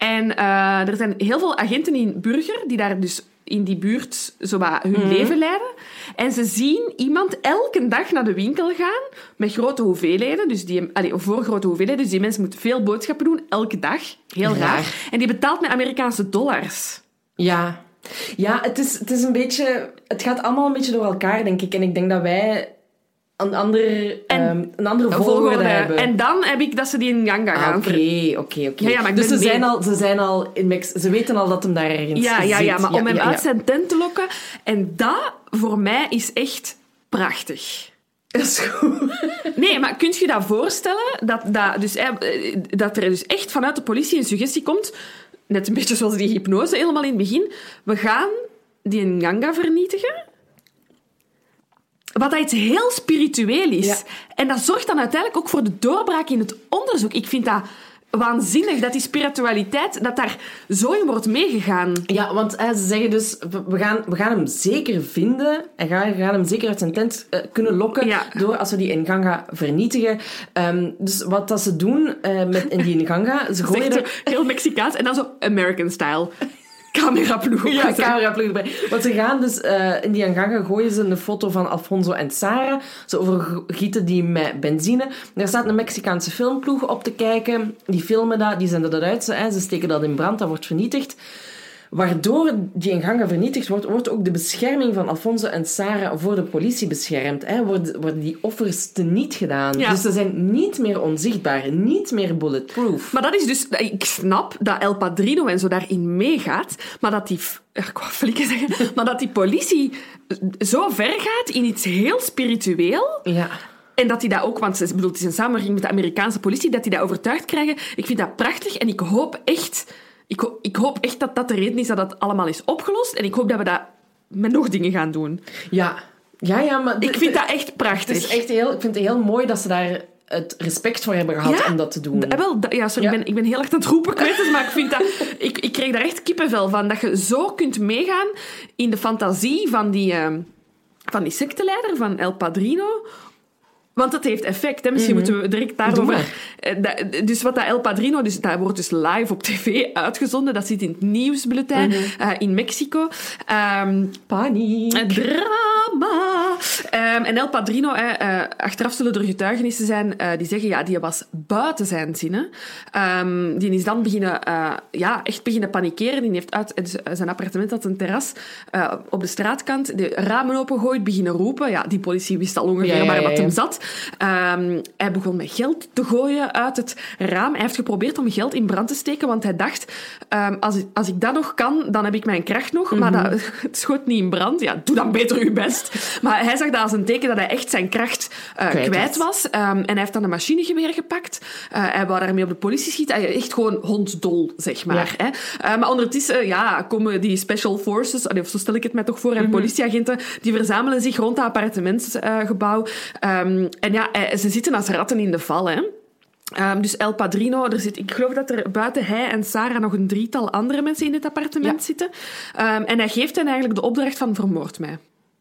En eh, er zijn heel veel agenten in Burger die daar dus in die buurt zo wat hun leven leiden. En ze zien iemand elke dag naar de winkel gaan met grote hoeveelheden. Dus die, allee, voor grote hoeveelheden. Dus die mensen moeten veel boodschappen doen, elke dag. Heel Raar. raar. En die betaalt met Amerikaanse dollars. Ja, ja het, is, het is een beetje... Het gaat allemaal een beetje door elkaar, denk ik. En ik denk dat wij een, ander, En- ehm, een andere volgorde, hebben. En dan heb ik dat ze die in Ganga Ah, gaan. Oké, oké, oké. Ja, ja, Dus ze mee. zijn, al, ze zijn al in Mex Ze weten al dat hem daar ergens Ja, ja, zit. ja, maar om hem ja, uit ja. zijn tent te lokken. En dat, voor mij, is echt prachtig. Dat is goed. Nee, maar kunt je dat voorstellen? Dat, dat, dus, eh, dat er dus echt vanuit de politie een suggestie komt, net een beetje zoals die hypnose helemaal in het begin, we gaan die Nganga vernietigen. Wat dat iets heel spiritueel is. Ja. En dat zorgt dan uiteindelijk ook voor de doorbraak in het onderzoek. Ik vind dat waanzinnig, dat die spiritualiteit, dat daar zo in wordt meegegaan. Ja, want hè, ze zeggen dus, we- we gaan, we gaan hem zeker vinden en gaan, gaan hem zeker uit zijn tent eh, kunnen lokken Ja. door als we die Nganga vernietigen. Ehm, dus wat dat ze doen eh, met in die Nganga, ze gooien er... heel Mexicaans en dan zo American style. Cameraploeg. Ja, cameraploeg erbij. Want ze gaan dus eh, in die Nganga gooien ze een foto van Alfonso en Sarah. Ze overgieten die met benzine. Daar staat een Mexicaanse filmploeg op te kijken. Die filmen dat, die zenden dat uit. Ze, hè, ze steken dat in brand, dat wordt vernietigd. Waardoor die Nganga vernietigd wordt, wordt ook de bescherming van Alfonso en Sarah voor de politie beschermd. Hè? Worden, worden die offers teniet gedaan. Ja. Dus ze zijn niet meer onzichtbaar, niet meer bulletproof. Maar dat is dus... Ik snap dat El Padrino en zo daarin meegaat, maar dat die... Ik wou zeggen. Maar dat die politie zo ver gaat in iets heel spiritueel... Ja. En dat die dat ook, want ik bedoel, het is een samenwerking met de Amerikaanse politie, dat die dat overtuigd krijgen. Ik vind dat prachtig en ik hoop echt, ik, ho- ik hoop echt dat dat de reden is dat dat allemaal is opgelost. En ik hoop dat we dat met nog dingen gaan doen. Ja. Ja, ja, maar... Ik vind dat echt Het prachtig. is echt heel, ik vind het heel mooi dat ze daar het respect voor hebben gehad Ja, om dat te doen. Eh, wel, ja, sorry, Ja. Ik, ben, ik ben heel erg aan het roepen, ik weet het, maar ik vind dat... Ik, ik kreeg daar echt kippenvel van, dat je zo kunt meegaan in de fantasie van die, eh, van die secteleider, van El Padrino... Want dat heeft effect, hè. Misschien moeten we direct daarover... Mhm. Eh, Dus wat dat El Padrino... Dus dat wordt dus live op tv uitgezonden. Dat zit in het nieuwsbulletin Mhm. eh, in Mexico. Ehm, Paniek. drama. Ehm, en El Padrino, eh, achteraf zullen er getuigenissen zijn die zeggen, ja, die was buiten zijn zinnen. Ehm, die is dan beginnen, ja, echt beginnen panikeren. Die heeft uit dus, zijn appartement had een terras op de straatkant, de ramen opengooid, beginnen roepen. Ja, die politie wist al ongeveer Ja, ja, waar ja, ja. hem zat. Ehm, hij begon met geld te gooien uit het raam. Hij heeft geprobeerd om geld in brand te steken, want hij dacht, ehm, als, ik, als ik dat nog kan, dan heb ik mijn kracht nog. Maar Mhm. dat, het schoot niet in brand. Ja, doe dan beter je best. Maar hij zag dat als een teken dat hij echt zijn kracht eh, Kwijt kwijt, was. Ehm, en hij heeft dan een machinegeweer gepakt. Eh, hij wou daarmee op de politie schieten. Hij echt gewoon hondsdol, zeg maar. Hè? Eh, maar ondertussen ja, komen die special forces, of zo stel ik het mij toch voor, en politieagenten, die verzamelen zich rond dat appartementsgebouw. En ja, eh, ze zitten als ratten in de val, hè. Ehm, dus El Padrino, er zit, ik geloof dat er buiten hij en Sarah nog een drietal andere mensen in dit appartement Ja. zitten. Ehm, en hij geeft hen eigenlijk de opdracht van vermoord mij.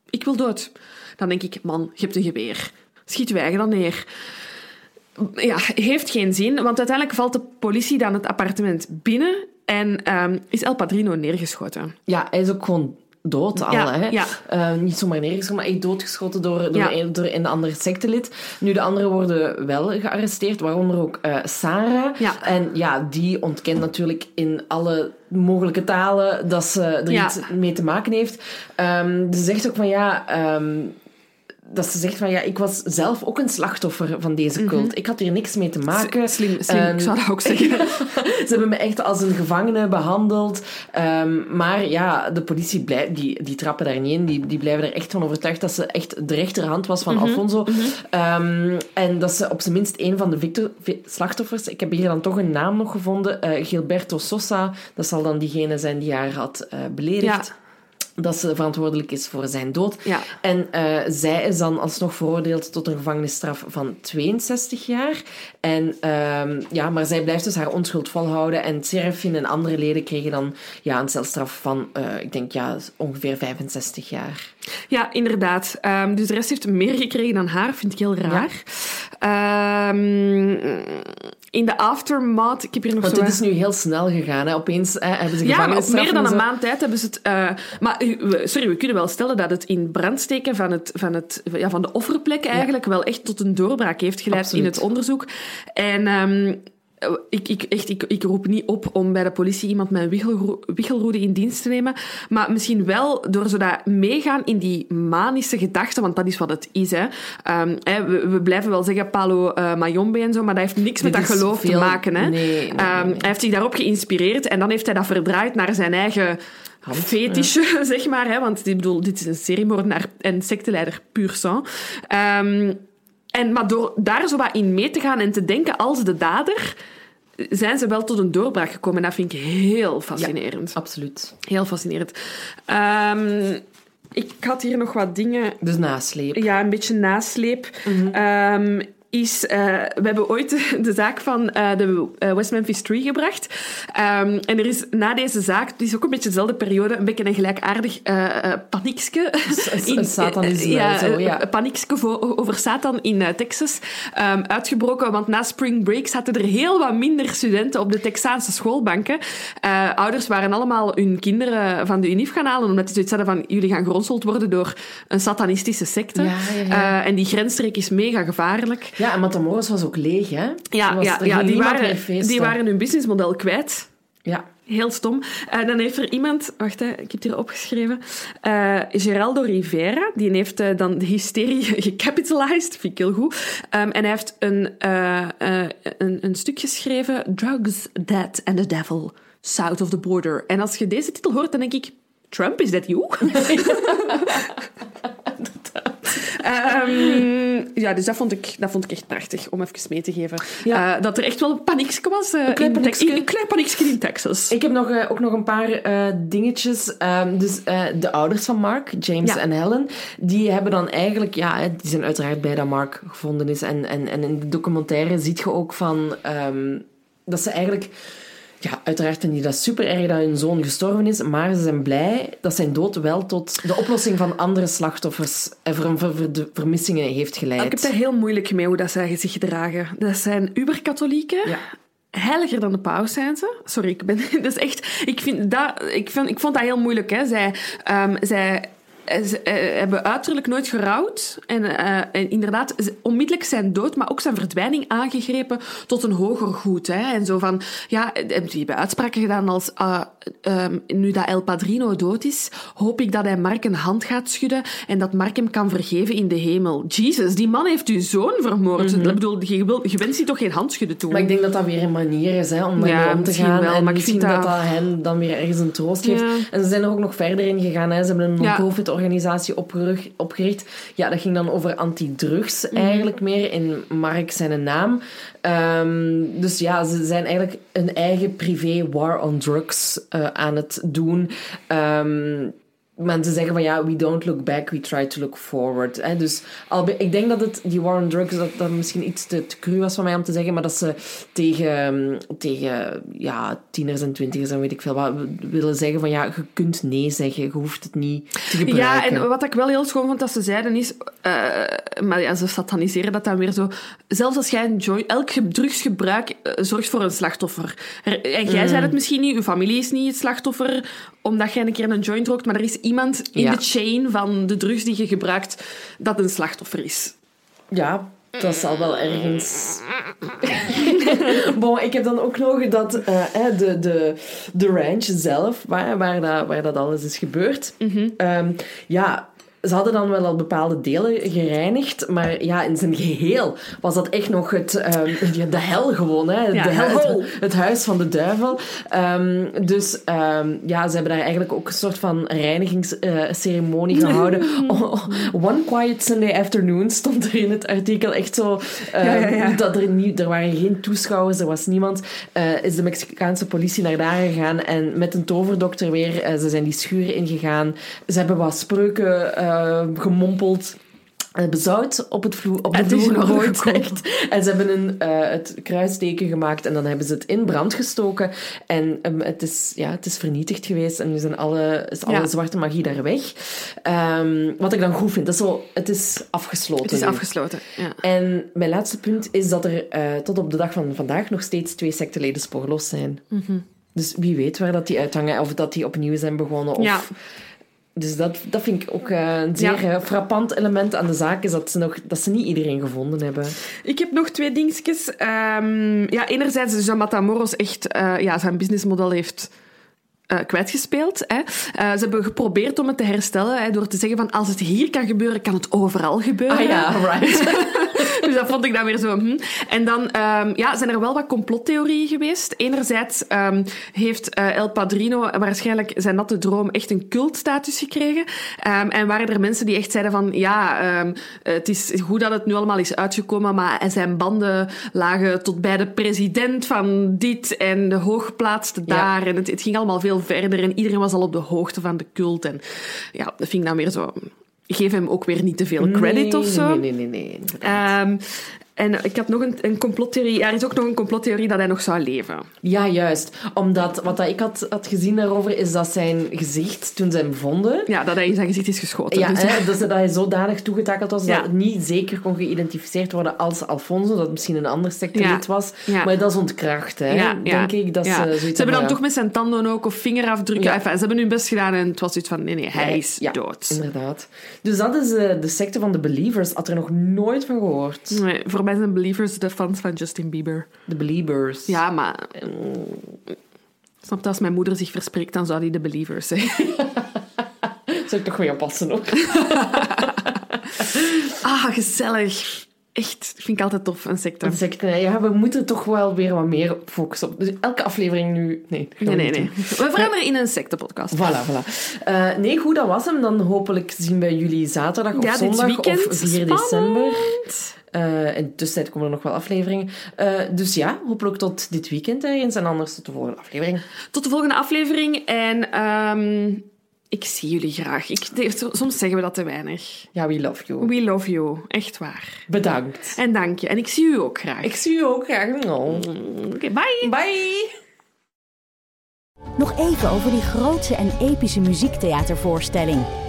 Ik wil dood. Dan denk ik, man, je hebt een geweer. Schiet wij dan neer. Ja, heeft geen zin, want uiteindelijk valt de politie dan het appartement binnen en ehm, is El Padrino neergeschoten. Ja, hij is ook gewoon dood al. Ja, hè? ja. Eh, niet zomaar neergeschoten, maar echt doodgeschoten door, door, Ja. een, door een ander sectelid. Nu, de anderen worden wel gearresteerd, waaronder ook eh, Sarah. En ja, die ontkent natuurlijk in alle mogelijke talen dat ze er iets mee te maken heeft. Ehm, ze zegt ook van ja... ehm, dat ze zegt van ja, ik was zelf ook een slachtoffer van deze cult. Ik had hier niks mee te maken. Mhm. Slim, slim ik zou dat ook zeggen. ze hebben me echt als een gevangene behandeld. Ehm, maar ja, de politie blij, die, die trappen daar niet in. Die, die blijven er echt van overtuigd dat ze echt de rechterhand was van Alfonso. Ehm, en dat ze op zijn minst een van de victor, vi- slachtoffers... Ik heb hier dan toch een naam nog gevonden. eh, Gilberto Sosa. Dat zal dan diegene zijn die haar had eh, beledigd. Ja. Dat ze verantwoordelijk is voor zijn dood. Ja. En eh, zij is dan alsnog veroordeeld tot een gevangenisstraf van 62 jaar. En, ehm, ja, maar zij blijft dus haar onschuld volhouden. En Serafin en andere leden kregen dan ja, een celstraf van, eh, ik denk, ja, ongeveer 65 jaar. Ja, inderdaad. Ehm, dus de rest heeft meer gekregen dan haar, vind ik heel raar. Ehm, in de aftermath, ik heb hier nog Want zo... dit is nu heel snel gegaan. Hè. Opeens hè, hebben ze Ja, op meer dan en een maand tijd hebben ze het... eh, maar sorry, we kunnen wel stellen dat het in brandsteken van, het, van, het, ja, van de offerplek eigenlijk wel echt tot een doorbraak heeft geleid Absoluut. in het onderzoek. En... ehm, ik, ik, echt, ik, ik roep niet op om bij de politie iemand met een wichelro- wichelroede in dienst te nemen. Maar misschien wel door zo dat meegaan in die manische gedachten, want dat is wat het is. Hè. Ehm, hè, we, we blijven wel zeggen Palo eh, Mayombe en zo, maar dat heeft niks met dat geloof te maken. Hè. Nee, nee, nee, Ehm, nee. Hij heeft zich daarop geïnspireerd en dan heeft hij dat verdraaid naar zijn eigen fetische, zeg maar. Hè, want ik bedoel, dit is een seriemoordenaar en secteleider puur sang. Ehm, en, maar door daar zo wat in mee te gaan en te denken als de dader, zijn ze wel tot een doorbraak gekomen. En dat vind ik heel fascinerend. Absoluut. Heel fascinerend. Ehm, ik had hier nog wat dingen Dus nasleep. ja, een beetje nasleep. Ehm, is, eh, we hebben ooit de, de zaak van eh, de eh, West Memphis Tree gebracht. Ehm, en er is na deze zaak, het is ook een beetje dezelfde periode, een beetje een gelijkaardig eh paniekske. een- een satanisme, ja, zo, ja. Een paniekske vo- over Satan in Texas ehm, uitgebroken. Want na spring break zaten er heel wat minder studenten op de Texaanse schoolbanken. Ouders waren allemaal hun kinderen van de UNIF gaan halen, omdat die zoiets hadden van, jullie gaan geronseld worden door een satanistische secte. Ja, en die grensstreek is mega gevaarlijk. Ja, en Matamoros was ook leeg, hè? Ja, Was- ja, die, waren, feesten. die waren hun businessmodel kwijt. Ja. Heel stom. En dan heeft er iemand, wacht, hè, ik heb het hier opgeschreven. eh Geraldo Rivera, die heeft eh, dan de hysterie gecapitalized, vind ik heel goed. Ehm, en hij heeft een, eh, eh, een, een stuk geschreven: Drugs, Death and the Devil, South of the Border. En als je deze titel hoort, dan denk ik: Trump, is that you? Ehm, ja, dus dat vond, ik, dat vond ik echt prachtig om even mee te geven. Ja. Eh, dat er echt wel een paniekje was. eh. Een klein paniekje in Texas. Ik heb nog, eh, ook nog een paar dingetjes. Ehm, dus de ouders van Mark, James Ja. en Helen, die hebben dan eigenlijk, ja, die zijn uiteraard blij dat Mark gevonden is. En, en, en in de documentaire ziet je ook van ehm, dat ze eigenlijk. Ja, uiteraard die dat super erg dat hun zoon gestorven is, maar ze zijn blij dat zijn dood wel tot de oplossing van andere slachtoffers en ver, ver- vermissingen heeft geleid. Ik heb daar heel moeilijk mee hoe dat zij zich gedragen. Dat zijn uberkatholieken. Ja. Heiliger dan de paus zijn ze. Sorry, ik ben... Dat is echt... Ik, vind dat, ik, vind, ik vond dat heel moeilijk. Hè. Zij, ehm, zij eh, ze, eh, hebben uiterlijk nooit gerouwd. En, eh, en inderdaad, onmiddellijk zijn dood, maar ook zijn verdwijning aangegrepen tot een hoger goed. Hè. En zo van... Ja, eh, die hebben uitspraken gedaan als... ah, ehm, nu dat El Padrino dood is, hoop ik dat hij Mark een hand gaat schudden en dat Mark hem kan vergeven in de hemel. Jesus, die man heeft uw zoon vermoord. Ik bedoel, je, wil, je wenst die toch geen hand schudden toe? Maar ik denk dat dat weer een manier is hè, om Ja, daarmee om te gaan. wel, en maar ik misschien vind dat dat- hen dan weer ergens een troost geeft. Ja. En ze zijn er ook nog verder in gegaan. Hè. Ze hebben een Ja. non-profit-organisatie opgerug- opgericht. Ja, dat ging dan over antidrugs Mhm. eigenlijk meer, in Mark zijn naam. Ehm, dus ja, ze zijn eigenlijk een eigen privé war on drugs eh, aan het doen. Ehm, ze zeggen van ja, we don't look back, we try to look forward. Hè. Dus al, ik denk dat het, die war on drugs, dat, dat misschien iets te, te cru was van mij om te zeggen, maar dat ze tegen, tegen ja, tieners en twintigers en weet ik veel wat, willen zeggen van ja, je kunt nee zeggen, je hoeft het niet te gebruiken. Ja, en wat ik wel heel schoon vond dat ze zeiden is... eh, maar ja, ze sataniseren dat dan weer zo. Zelfs als jij een joint... Elk ge- drugsgebruik eh, zorgt voor een slachtoffer. Er- en jij zei het misschien niet, uw familie is niet het slachtoffer omdat jij een keer een joint rookt, maar er is iemand in Ja. de chain van de drugs die je gebruikt dat een slachtoffer is. Ja, dat zal wel ergens. bon, ik heb dan ook nog dat eh, de, de, de ranch zelf, waar, waar, dat, waar dat alles is gebeurd. Ehm, ja. Ze hadden dan wel al bepaalde delen gereinigd, maar ja, in zijn geheel was dat echt nog het, ehm, de hel gewoon. Hè? Ja, de, hellhole. het, het huis van de duivel. Ehm, dus ehm, ja, ze hebben daar eigenlijk ook een soort van reinigingsceremonie gehouden. Oh, one quiet Sunday afternoon stond er in het artikel echt zo. Ja, ja, ja. Dat er, niet, er waren geen toeschouwers, er was niemand. Eh, is de Mexicaanse politie naar daar gegaan en met een toverdokter weer. eh, ze zijn die schuur ingegaan. Ze hebben wat spreuken eh, gemompeld. eh, Bezout op, het vloer, op de vloer gegooid. echt. En ze hebben een, eh, het kruisteken gemaakt en dan hebben ze het in brand gestoken. En ehm, het, is, ja, het is vernietigd geweest en nu zijn alle, is alle Ja. zwarte magie daar weg. Ehm, wat ik dan goed vind, dat is zo, het is afgesloten. Het is nu. afgesloten. Ja. En mijn laatste punt is dat er tot op de dag van vandaag nog steeds twee secteleden spoorloos zijn. Mhm. Dus wie weet waar dat die uithangen of dat die opnieuw zijn begonnen. Of... Ja. Dus dat, dat vind ik ook eh, een zeer Ja. eh, frappant element aan de zaak, is dat ze, nog, dat ze niet iedereen gevonden hebben. Ik heb nog twee dingetjes. Ehm, ja, enerzijds is dat Matamoros echt eh, ja, zijn businessmodel heeft kwijtgespeeld. Hè. Ze hebben geprobeerd om het te herstellen hè, door te zeggen van als het hier kan gebeuren, kan het overal gebeuren. Ah ja, right. dus dat vond ik dan weer zo. hm. En dan ehm, ja, zijn er wel wat complottheorieën geweest. Enerzijds ehm, heeft eh, El Padrino waarschijnlijk zijn natte droom echt een cultstatus gekregen. Ehm, en waren er mensen die echt zeiden van ja, het is goed dat het nu allemaal is uitgekomen, maar zijn banden lagen tot bij de president van dit en de hooggeplaatste Ja. daar. En het, het ging allemaal veel verder en iedereen was al op de hoogte van de cult. En ja, dat vind ik dan weer zo... Geef hem ook weer niet te veel credit nee, of zo. Nee, nee, nee. nee, inderdaad. En ik had nog een, een complottheorie. Er is ook nog een complottheorie dat hij nog zou leven. Ja, juist. Omdat wat dat ik had, had gezien daarover, is dat zijn gezicht, toen ze hem vonden... Ja, dat hij in zijn gezicht is geschoten. Ja, Dus hè, dus dat hij zodanig toegetakeld was Ja. dat het niet zeker kon geïdentificeerd worden als Alfonso, dat het misschien een ander sectelid Ja. was. Ja. Maar dat is ontkracht, hè. Denk ik. Dat ja. ze, zoiets Ze hebben dan toch met zijn tanden ook of vingerafdrukken. Ja. Enfin, ze hebben hun best gedaan en het was iets van: nee, nee, hij is Ja, dood. Inderdaad. Dus dat is eh, de secte van de Believers. Had er nog nooit van gehoord. Nee, voor mij zijn believers de fans van Justin Bieber. De Believers. Ja, maar Snap je, als mijn moeder zich verspreekt, dan zou die de Believers zeggen. Zou ik toch weer oppassen ook. ah, gezellig. Echt, vind ik altijd tof, insecten. Insecten, ja, we moeten toch wel weer wat meer focussen op. Dus elke aflevering nu... Nee, Nee, nee. We veranderen in een insectenpodcast. Voilà, voilà. Eh, nee, goed, dat was hem. Dan hopelijk zien we jullie zaterdag of Ja, zondag of 4 Spannend. december. Eh in de tussentijd komen er nog wel afleveringen. Eh, dus ja, hopelijk tot dit weekend ergens en anders tot de volgende aflevering. Tot de volgende aflevering. En ehm, ik zie jullie graag. Ik, soms zeggen we dat te weinig. Ja, we love you. We love you. Echt waar. Bedankt. En dank je. En ik zie u ook graag. Ik zie u ook graag. Oh. Oké, bye. Bye! Nog even over die grootse en epische muziektheatervoorstelling.